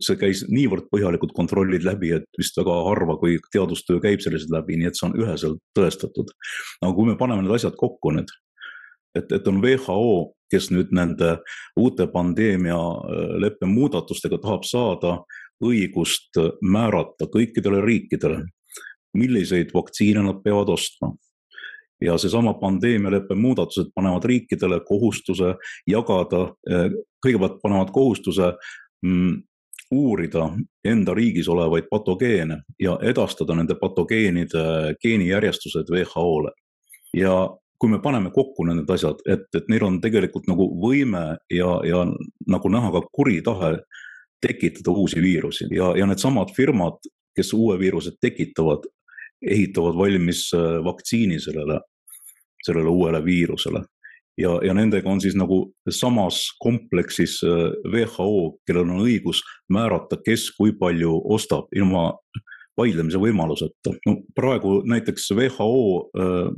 see käis niivõrd põhjalikud kontrollid läbi, et vist väga harva, kui teadustöö käib sellised läbi, nii et see on üheselt tõestatud. aga kui me paneme need asjad kokku nüüd, et, et on WHO, kes nüüd nende uute pandeemialeppe muudatustega tahab saada õigust määrata kõikidele riikidele, milliseid vaktsiine nad peavad ostma. ja seesama pandeemialeppe muudatused panevad riikidele kohustuse jagada, eh, kõigepealt panevad kohustuse mm, uurida enda riigis olevaid patogeene ja edastada nende patogeenide geenijärjestused WHO-le. ja kui me paneme kokku need asjad, et, et neil on tegelikult nagu võime ja, ja nagu näha ka kuri tahe tekitada uusi viirusi ja, ja needsamad firmad, kes uue viiruse tekitavad, ehitavad valmis äh, vaktsiini sellele, sellele uuele viirusele. ja, ja nendega on siis nagu samas kompleksis äh, WHO, kellel on õigus määrata, kes kui palju ostab ilma vaidlemise võimaluseta. no praegu näiteks WHO äh,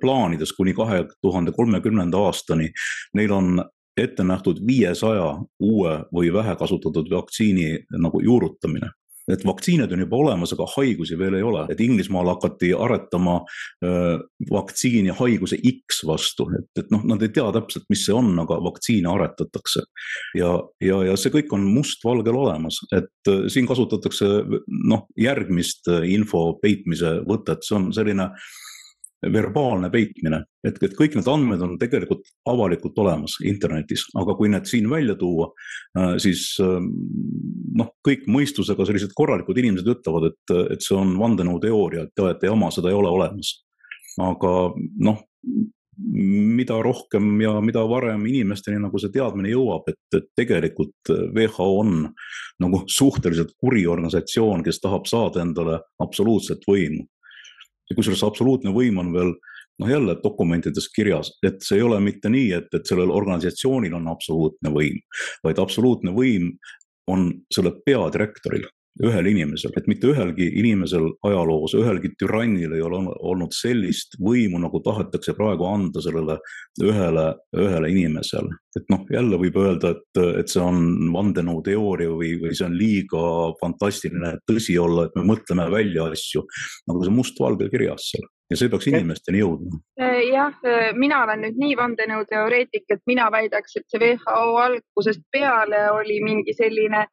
plaanides kuni kahe tuhande kolmekümnenda aastani, neil on ette nähtud viiesaja uue või vähekasutatud vaktsiini nagu juurutamine. Et vaktsiinid on juba olemas, aga haigusi veel ei ole, et Inglismaal hakati aretama äh, vaktsiini haiguse X vastu, et, et noh, nad ei tea täpselt, mis see on, aga vaktsiine aretatakse. ja, ja, ja see kõik on mustvalgel olemas, et äh, siin kasutatakse noh, järgmist info peitmise võtet, see on selline äh, verbaalne peitmine, et, et kõik need andmed on tegelikult avalikult olemas internetis, aga kui need siin välja tuua, äh, siis ähm, noh, kõik mõistusega sellised korralikud inimesed ütlevad, et, et see on vandenõuteooria, et te olete jama, seda ei ole olemas. aga noh, mida rohkem ja mida varem inimesteni nagu see teadmine jõuab, et, et tegelikult WHO on nagu suhteliselt kuri organisatsioon, kes tahab saada endale absoluutset võimu ja kusjuures absoluutne võim on veel noh, jälle dokumentides kirjas, et see ei ole mitte nii, et, et sellel organisatsioonil on absoluutne võim, vaid absoluutne võim on sellel peadirektoril ühel inimesel, et mitte ühelgi inimesel ajaloos, ühelgi türannil ei ole olnud sellist võimu, nagu tahetakse praegu anda sellele ühele, ühele inimesele. et noh, jälle võib öelda, et, et see on vandenõuteooria või, või see on liiga fantastiline tõsi olla, et me mõtleme välja asju, nagu see mustvalgel kirjas seal ja see peaks inimesteni jõudma. jah, mina olen nüüd nii vandenõuteoreetik, et mina väidaks, et see WHO algusest peale oli mingi selline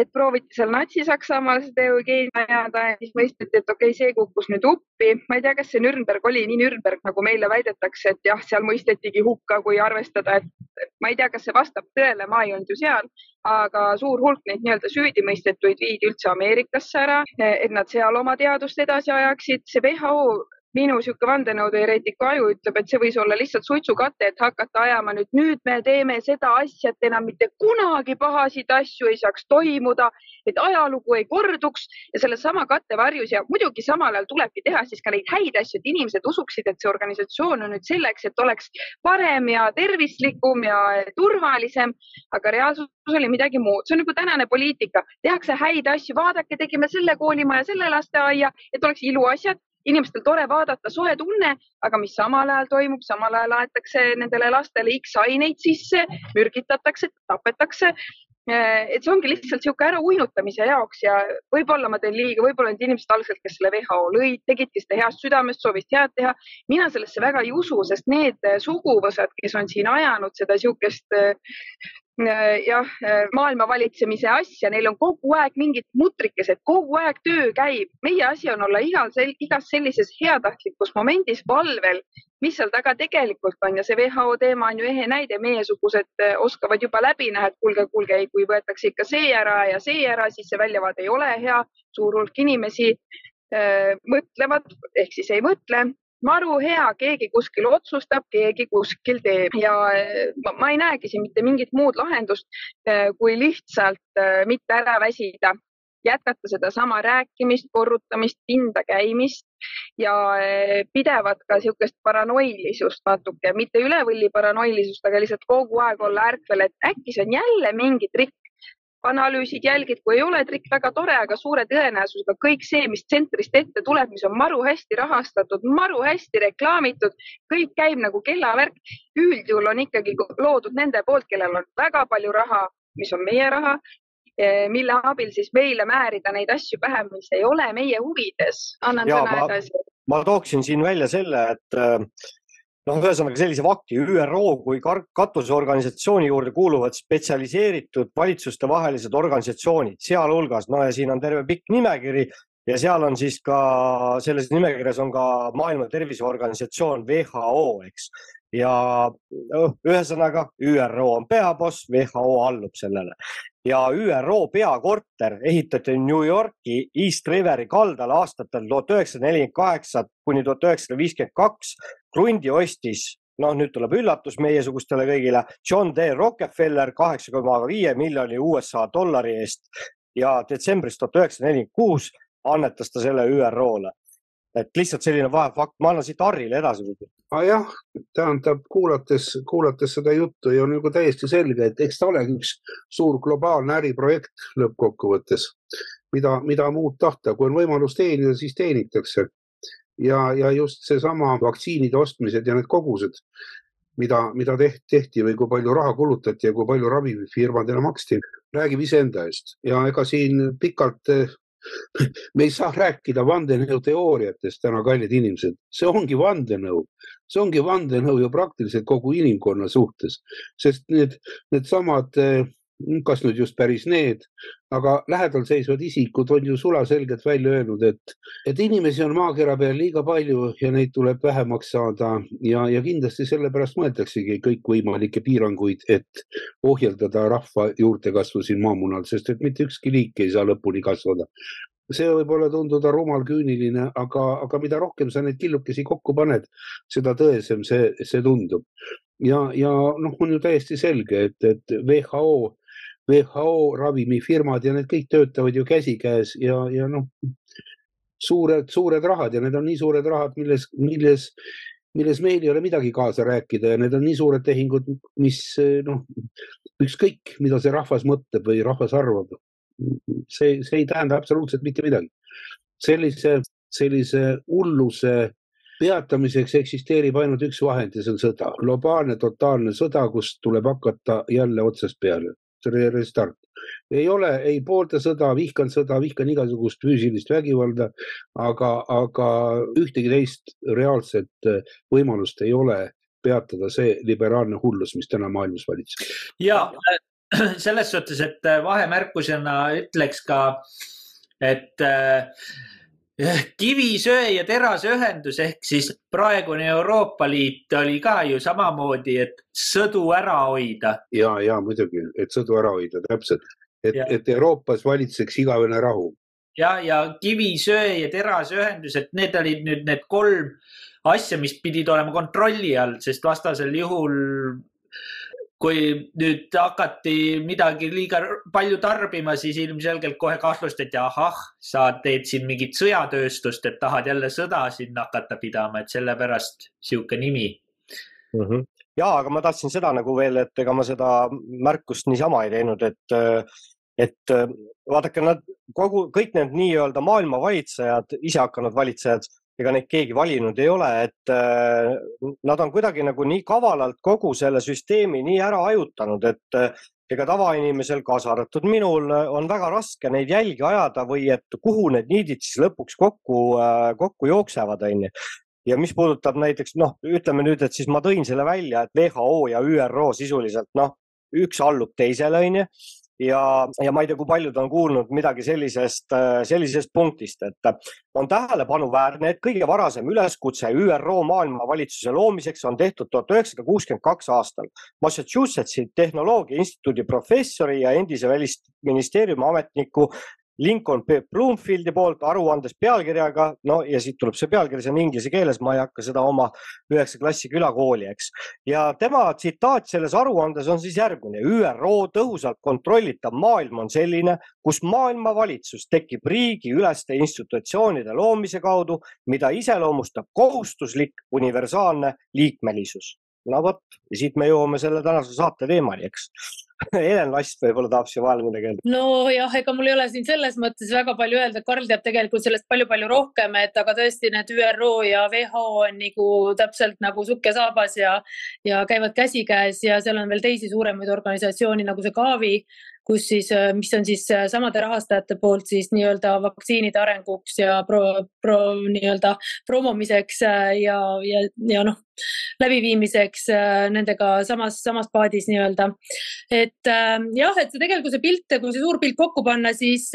et prooviti seal Natsi-Saksamaal seda Eugeenia ajada ja siis mõisteti, et okei okay,, see kukkus nüüd uppi. ma ei tea, kas see Nürnberg oli nii Nürnberg, nagu meile väidetakse, et jah, seal mõistetigi hukka, kui arvestada, et ma ei tea, kas see vastab tõele, ma ei olnud ju seal, aga suur hulk neid nii-öelda süüdimõistetuid viidi üldse Ameerikasse ära, et nad seal oma teadust edasi ajaksid. see WHO minu niisugune vandenõuteoreetiku aju ütleb, et see võis olla lihtsalt suitsukate, et hakata ajama nüüd, nüüd me teeme seda asja, et enam mitte kunagi pahasid asju ei saaks toimuda, et ajalugu ei korduks ja sellesama kattevarjus ja muidugi samal ajal tulebki teha siis ka neid häid asju, et inimesed usuksid, et see organisatsioon on nüüd selleks, et oleks parem ja tervislikum ja turvalisem, aga reaalsus oli midagi muud, see on nagu tänane poliitika, tehakse häid asju, vaadake, tegime selle koolimaja, selle lasteaia, et oleks iluasjad inimestel tore vaadata, soe tunne, aga mis samal ajal toimub, samal ajal aetakse nendele lastele X aineid sisse, mürgitatakse, tapetakse. et see ongi lihtsalt niisugune ärauinutamise jaoks ja võib-olla ma teen liiga, võib-olla need inimesed algselt, kes selle WHO lõid, tegidki seda heast südamest, soovist head teha. mina sellesse väga ei usu, sest need suguvõsad, kes on siin ajanud seda niisugust Äh, jah, äh, maailma valitsemise asja, neil on kogu aeg mingid mutrikesed, kogu aeg töö käib. meie asi on olla igal sel, igas sellises heatahtlikus momendis valvel, mis seal taga tegelikult on ja see WHO teema on ju ehe näide, meiesugused äh, oskavad juba läbi näha, et kuulge, kuulge, kui võetakse ikka see ära ja see ära, siis see väljavaade ei ole hea. suur hulk inimesi äh, mõtlevad ehk siis ei mõtle maru hea, keegi kuskil otsustab, keegi kuskil teeb ja ma, ma ei näegi siin mitte mingit muud lahendust kui lihtsalt mitte ära väsida jätkata sedasama rääkimist, korrutamist, pinda käimist ja eh, pidevat ka niisugust paranoilisust natuke, mitte üle võlli paranoilisust, aga lihtsalt kogu aeg olla ärkvel, et äkki see on jälle mingi trikk. Analüüsid, jälgid, kui ei ole trikk, väga tore, aga suure tõenäosusega kõik see, mis tsentrist ette tuleb, mis on maru hästi rahastatud, maru hästi reklaamitud, kõik käib nagu kellavärk. üldjuhul on ikkagi loodud nende poolt, kellel on väga palju raha, mis on meie raha Eh, mille abil siis meile määrida neid asju pähe, mis ei ole meie huvides. annan ja, sõna edasi. ma tooksin siin välja selle, et eh, noh, ühesõnaga sellise fakti ÜRO kui katuseorganisatsiooni juurde kuuluvad spetsialiseeritud valitsustevahelised organisatsioonid, sealhulgas, no ja siin on terve pikk nimekiri ja seal on siis ka, selles nimekirjas on ka Maailma Terviseorganisatsioon WHO, eks. ja ühesõnaga ÜRO on peaboss, WHO allub sellele ja ÜRO peakorter ehitati New Yorki East Riveri kaldal aastatel tuhat üheksasada nelikümmend kaheksa kuni tuhat üheksasada viiskümmend kaks. krundi ostis, noh, nüüd tuleb üllatus meiesugustele kõigile, John D Rockefeller kaheksa koma viie miljoni USA dollari eest ja detsembris tuhat üheksasada nelikümmend kuus annetas ta selle ÜRO-le et lihtsalt selline vahefakt, ma annan siit Harrile edasi. ah jah, tähendab, kuulates, kuulates seda juttu ja on nagu täiesti selge, et eks ta olegi üks suur globaalne äriprojekt lõppkokkuvõttes, mida, mida muud tahta, kui on võimalus teenida, siis teenitakse. ja, ja just seesama vaktsiinide ostmised ja need kogused, mida, mida tehti, tehti või kui palju raha kulutati ja kui palju ravimifirmadele maksti, räägib iseenda eest ja ega siin pikalt me ei saa rääkida vandenõuteooriatest täna, kallid inimesed, see ongi vandenõu, see ongi vandenõu ju praktiliselt kogu inimkonna suhtes, sest need, needsamad, eh, kas nüüd just päris need, aga lähedal seisvad isikud on ju sulaselgelt välja öelnud, et, et inimesi on maakera peal liiga palju ja neid tuleb vähemaks saada. Ja, ja kindlasti sellepärast mõeldaksegi kõikvõimalikke piiranguid, et ohjeldada rahva juurdekasvu siin maamunal, sest et mitte ükski liik ei saa lõpuni kasvada. See võib olla tunduda rumal, küüniline, aga, aga mida rohkem sa neid killukesi kokku paned, seda tõesem see, see tundub. ja, ja noh, on ju täiesti selge, et, et WHO WHO ravimifirmad ja need kõik töötavad ju käsikäes ja, ja noh, suured, suured rahad ja need on nii suured rahad, milles, milles, milles meil ei ole midagi kaasa rääkida ja need on nii suured tehingud, mis noh, ükskõik, mida see rahvas mõtleb või rahvas arvab. see, see ei tähenda absoluutselt mitte midagi. sellise, sellise hulluse peatamiseks eksisteerib ainult üks vahend ja see on sõda, globaalne totaalne sõda, kus tuleb hakata jälle otsast peale restart. ei ole, ei poolda sõda, vihkan sõda, vihkan igasugust füüsilist vägivalda, aga, aga ühtegi teist reaalset äh, võimalust ei ole peatada see liberaalne hullus, mis täna maailmas valitseb. ja äh, selles suhtes, et äh, vahemärkusena ütleks ka, et äh, kivisöe ja terase ühendus ehk siis praegune Euroopa Liit oli ka ju samamoodi, et sõdu ära hoida. ja, ja muidugi, et sõdu ära hoida, täpselt, et, et Euroopas valitseks igavene rahu. ja, ja kivisöe ja terase ühendus, et need olid nüüd need kolm asja, mis pidid olema kontrolli all, sest vastasel juhul kui nüüd hakati midagi liiga palju tarbima, siis ilmselgelt kohe kahtlustati, ahah, sa teed siin mingit sõjatööstust, et tahad jälle sõda siin hakata pidama, et sellepärast sihuke nimi mm. -hmm. ja, aga ma tahtsin seda nagu veel, et ega ma seda märkust niisama ei teinud, et, et vaadake, nad kogu, kõik need nii-öelda maailma valitsejad, isehakanud valitsejad ega neid keegi valinud ei ole, et äh, nad on kuidagi nagu nii kavalalt kogu selle süsteemi nii ära hajutanud, et äh, ega tavainimesel, kaasa arvatud minul, on väga raske neid jälgi ajada või et kuhu need niidid siis lõpuks kokku, äh, kokku jooksevad, onju ja mis puudutab näiteks noh, ütleme nüüd, et siis ma tõin selle välja, et WHO ja ÜRO sisuliselt noh, üks allub teisele, onju ja, ja ma ei tea, kui paljud on kuulnud midagi sellisest, äh, sellisest punktist, et äh, on tähelepanuväärne, et kõige varasem üleskutse ÜRO maailmavalitsuse loomiseks on tehtud tuhat üheksasada kuuskümmend kaks aastal. Massachusettsi tehnoloogia instituudi professori ja endise välisministeeriumi ametniku Lincoln P. Bloomfieldi poolt aruandes pealkirjaga, no ja siit tuleb see pealkiri, see on inglise keeles, ma ei hakka seda oma üheksa klassi külakooli, eks. ja tema tsitaat selles aruandes on siis järgmine. ÜRO tõhusalt kontrollitav maailm on selline, kus maailmavalitsus tekib riigiüleste institutsioonide loomise kaudu, mida iseloomustab kohustuslik universaalne liikmelisus no vot, ja siit me jõuame selle tänase saate teemani, eks Helen Last võib-olla tahab siia vahele midagi öelda. nojah, ega mul ei ole siin selles mõttes väga palju öelda, Karl teab tegelikult sellest palju-palju rohkem, et aga tõesti need ÜRO ja WHO on nagu täpselt nagu sukk ja saabas ja, ja käivad käsikäes ja seal on veel teisi suuremaid organisatsioone nagu see Gavi, kus siis, äh, mis on siis äh, samade rahastajate poolt siis nii-öelda vaktsiinide arenguks ja pro, pro nii-öelda promomiseks äh, ja, ja, ja noh, läbiviimiseks nendega samas, samas paadis nii-öelda. et jah, et see tegelikult see pilt, kui see suur pilt kokku panna, siis,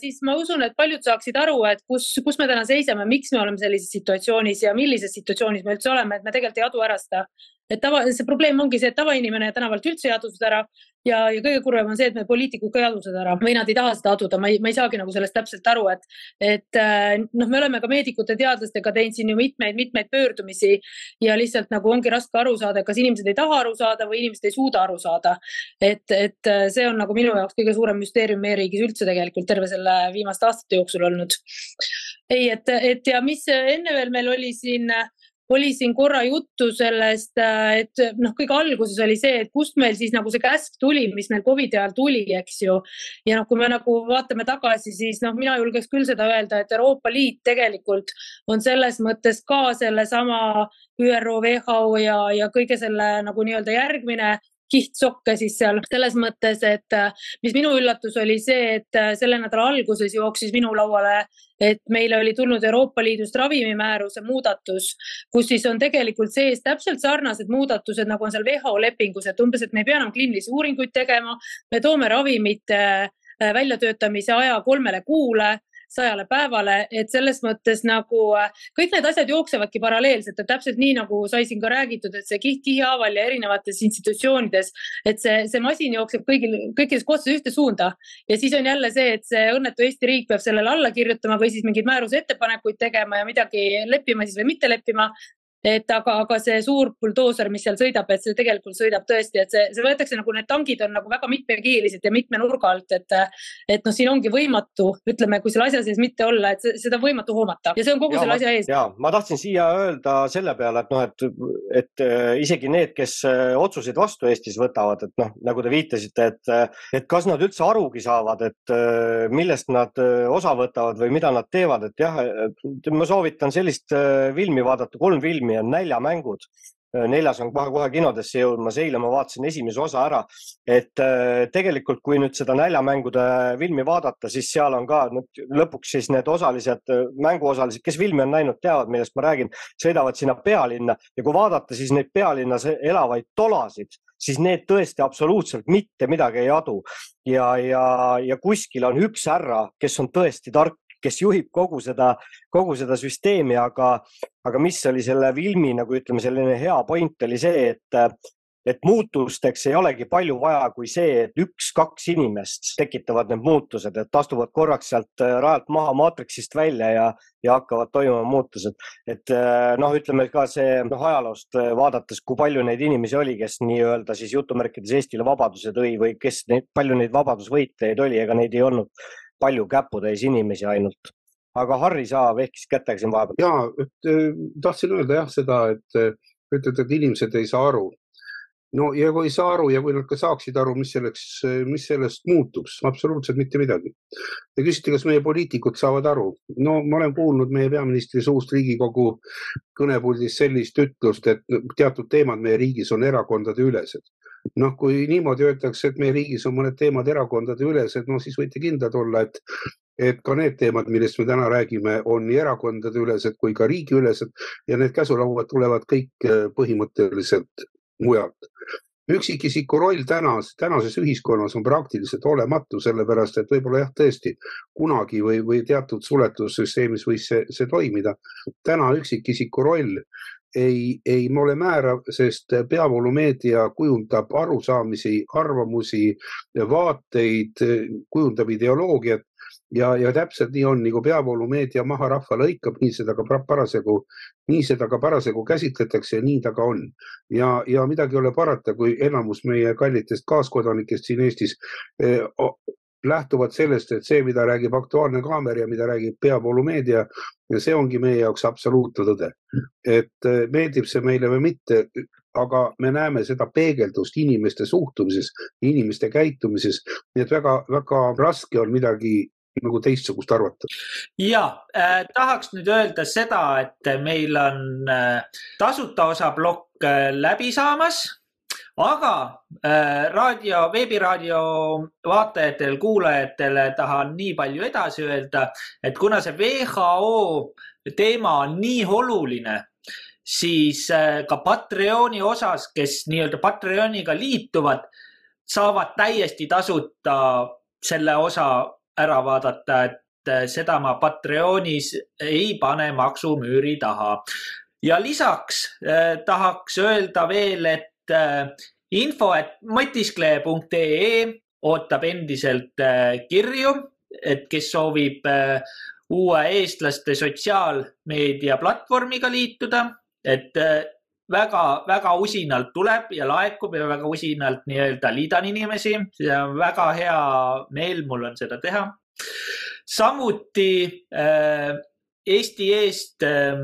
siis ma usun, et paljud saaksid aru, et kus, kus me täna seisame, miks me oleme sellises situatsioonis ja millises situatsioonis me üldse oleme, et me tegelikult ei adu ära seda et tava, see probleem ongi see, et tavainimene tänavalt üldse ei adu seda ära ja, ja kõige kurvem on see, et me poliitikud ka ei adu seda ära või nad ei taha seda aduda, ma ei, ma ei saagi nagu sellest täpselt aru, et, et äh, noh, me oleme ka meedikute, teadlastega teinud siin ju mitmeid-mitmeid pöördumisi ja lihtsalt nagu ongi raske aru saada, kas inimesed ei taha aru saada või inimesed ei suuda aru saada. et, et äh, see on nagu minu jaoks kõige suurem müsteerium meie riigis üldse tegelikult terve selle viimaste aastate jooksul olnud. ei, et, et ja mis enne veel meil oli siin äh, oli siin korra juttu sellest, äh, et noh, kõige alguses oli see, et kust meil siis nagu see käsk tuli, mis meil Covidi ajal tuli, eks ju. ja noh, kui me nagu vaatame tagasi, siis noh, mina julgeks küll seda öelda, et Euroopa Liit tegelikult on selles mõttes ka sellesama ÜRO, WHO ja, ja kõige selle nagu nii-öelda järgmine kihtsokke siis seal selles mõttes, et äh, mis minu üllatus oli see, et äh, selle nädala alguses jooksis minu lauale, et meile oli tulnud Euroopa Liidust ravimimääruse muudatus, kus siis on tegelikult sees täpselt sarnased muudatused, nagu on seal WHO lepingus, et umbes, et me ei pea enam kliinilisi uuringuid tegema, me toome ravimite äh, väljatöötamise aja kolmele kuule sajale päevale, et selles mõttes nagu äh, kõik need asjad jooksevadki paralleelselt, et täpselt nii nagu sai siin ka räägitud, et see kiht kihi haaval ja erinevates institutsioonides, et see, see masin jookseb kõigil, kõikides kohtades ühte suunda. Ja siis on jälle see, et see õnnetu Eesti riik peab sellele alla kirjutama või siis mingeid määruse ettepanekuid tegema ja midagi leppima siis või mitte leppima et aga, aga see suur buldooser, mis seal sõidab, et see tegelikult sõidab tõesti, et see, see võetakse nagu need tangid on nagu väga mitmekihilised ja mitme nurga alt, et, et noh, siin ongi võimatu, ütleme, kui selle asja sees mitte olla, et seda on võimatu hoomata ja see on kogu ja, selle asja ees. ja ma tahtsin siia öelda selle peale, et noh, et, et äh, isegi need, kes äh, otsuseid vastu Eestis võtavad, et noh, nagu te viitasite, et, äh, et kas nad üldse arugi saavad, et millest nad osa võtavad või mida nad teevad, et jah, ma soovitan sellist filmi vaadata, kolm filmi filmi on Näljamängud. Äh, neljas on kohe-kohe kinodesse jõudmas, eile ma vaatasin esimese osa ära. et äh, tegelikult, kui nüüd seda Näljamängude filmi vaadata, siis seal on ka nüüd lõpuks siis need osalised, äh, mänguosalised, kes filmi on näinud, teavad, millest ma räägin, sõidavad sinna pealinna ja kui vaadata siis neid pealinnas elavaid tolasid, siis need tõesti absoluutselt mitte midagi ei adu. ja, ja, ja kuskil on üks härra, kes on tõesti tark kes juhib kogu seda, kogu seda süsteemi, aga, aga mis oli selle filmi nagu ütleme, selline hea point oli see, et, et muutusteks ei olegi palju vaja, kui see, et üks-kaks inimest tekitavad need muutused, et astuvad korraks sealt äh, rajalt maha maatriksist välja ja, ja hakkavad toimuma muutused. et äh, noh, ütleme ka see noh, ajaloost äh, vaadates, kui palju neid inimesi oli, kes nii-öelda siis jutumärkides Eestile vabaduse tõi või kes neid, palju neid vabadusvõitlejaid oli, ega neid ei olnud palju käputäis inimesi ainult. aga Harri, sa vehkisid kätega siin vahepeal. ja, äh, tahtsin öelda jah seda, et äh, ütlete, et inimesed ei saa aru. no ja kui ei saa aru ja kui nad ka saaksid aru, mis selleks, mis sellest muutuks, absoluutselt mitte midagi. Te küsite, kas meie poliitikud saavad aru? no ma olen kuulnud meie peaministri suust Riigikogu kõnepuldis sellist ütlust, et teatud teemad meie riigis on erakondade ülesed noh, kui niimoodi öeldakse, et meie riigis on mõned teemad erakondade ülesed, no siis võite kindlad olla, et et ka need teemad, millest me täna räägime, on nii erakondade ülesed kui ka riigiülesed ja need käsulauad tulevad kõik äh, põhimõtteliselt mujalt. üksikisiku roll tänas, tänases ühiskonnas on praktiliselt olematu, sellepärast et võib-olla jah, tõesti kunagi või, või teatud suletud süsteemis võis see, see toimida. täna üksikisiku roll ei, ei ole määrav, sest peavoolumeedia kujundab arusaamisi, arvamusi, vaateid, kujundab ideoloogiat ja, ja täpselt nii on, nagu peavoolumeedia maha rahva lõikab, nii seda ka parasjagu, nii seda ka parasjagu käsitletakse ja nii ta ka on. ja, ja midagi ei ole parata, kui enamus meie kallitest kaaskodanikest siin Eestis eh, lähtuvad sellest, et see, mida räägib Aktuaalne Kaamera ja mida räägib peavoolumeedia, see ongi meie jaoks absoluutne tõde. et eh, meeldib see meile või mitte, aga me näeme seda peegeldust inimeste suhtumises, inimeste käitumises, nii et väga-väga raske on midagi nagu teistsugust arvata. ja äh, tahaks nüüd öelda seda, et meil on äh, tasuta osa plokk äh, läbi saamas aga äh, raadio, veebiraadio vaatajatel, kuulajatele tahan nii palju edasi öelda, et kuna see WHO teema on nii oluline, siis äh, ka Patreoni osas, kes nii-öelda Patreoniga liituvad, saavad täiesti tasuta selle osa ära vaadata, et äh, seda ma Patreonis ei pane maksumüüri taha. ja lisaks äh, tahaks öelda veel, et info, et mõtiskleja.ee ootab endiselt äh, kirju, et kes soovib äh, uue eestlaste sotsiaalmeedia platvormiga liituda, et väga-väga äh, usinalt tuleb ja laekub ja väga usinalt nii-öelda liidan inimesi. see on väga hea meel, mul on seda teha. samuti äh, Eesti Eest äh,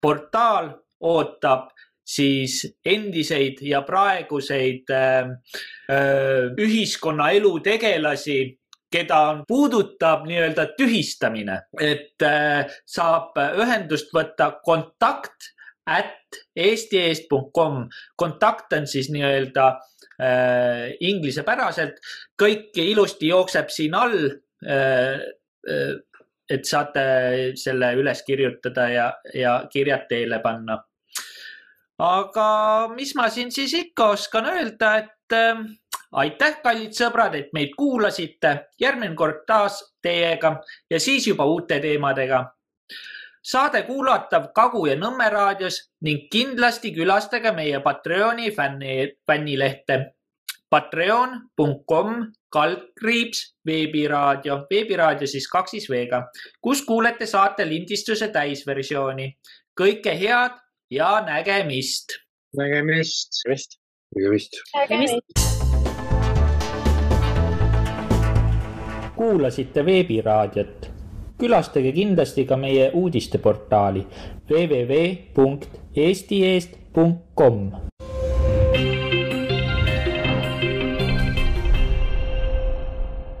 portaal ootab siis endiseid ja praeguseid äh, äh, ühiskonnaelu tegelasi, keda puudutab nii-öelda tühistamine, et äh, saab ühendust võtta kontakt at eestieest.com. kontakt on siis nii-öelda äh, inglisepäraselt, kõik ilusti jookseb siin all äh,. Äh, et saate selle üles kirjutada ja, ja kirjad teele panna aga mis ma siin siis ikka oskan öelda, et äh, aitäh, kallid sõbrad, et meid kuulasite. järgmine kord taas teiega ja siis juba uute teemadega. saade kuulatav Kagu ja Nõmme raadios ning kindlasti külastage meie Patreoni fänni, fännilehte patreon.com kaldkriips veebiraadio, veebiraadio siis kaksis V-ga, kus kuulete saate lindistuse täisversiooni. kõike head ja nägemist. nägemist. nägemist. nägemist. nägemist. kuulasite veebiraadiot. külastage kindlasti ka meie uudisteportaali www.eestieest.com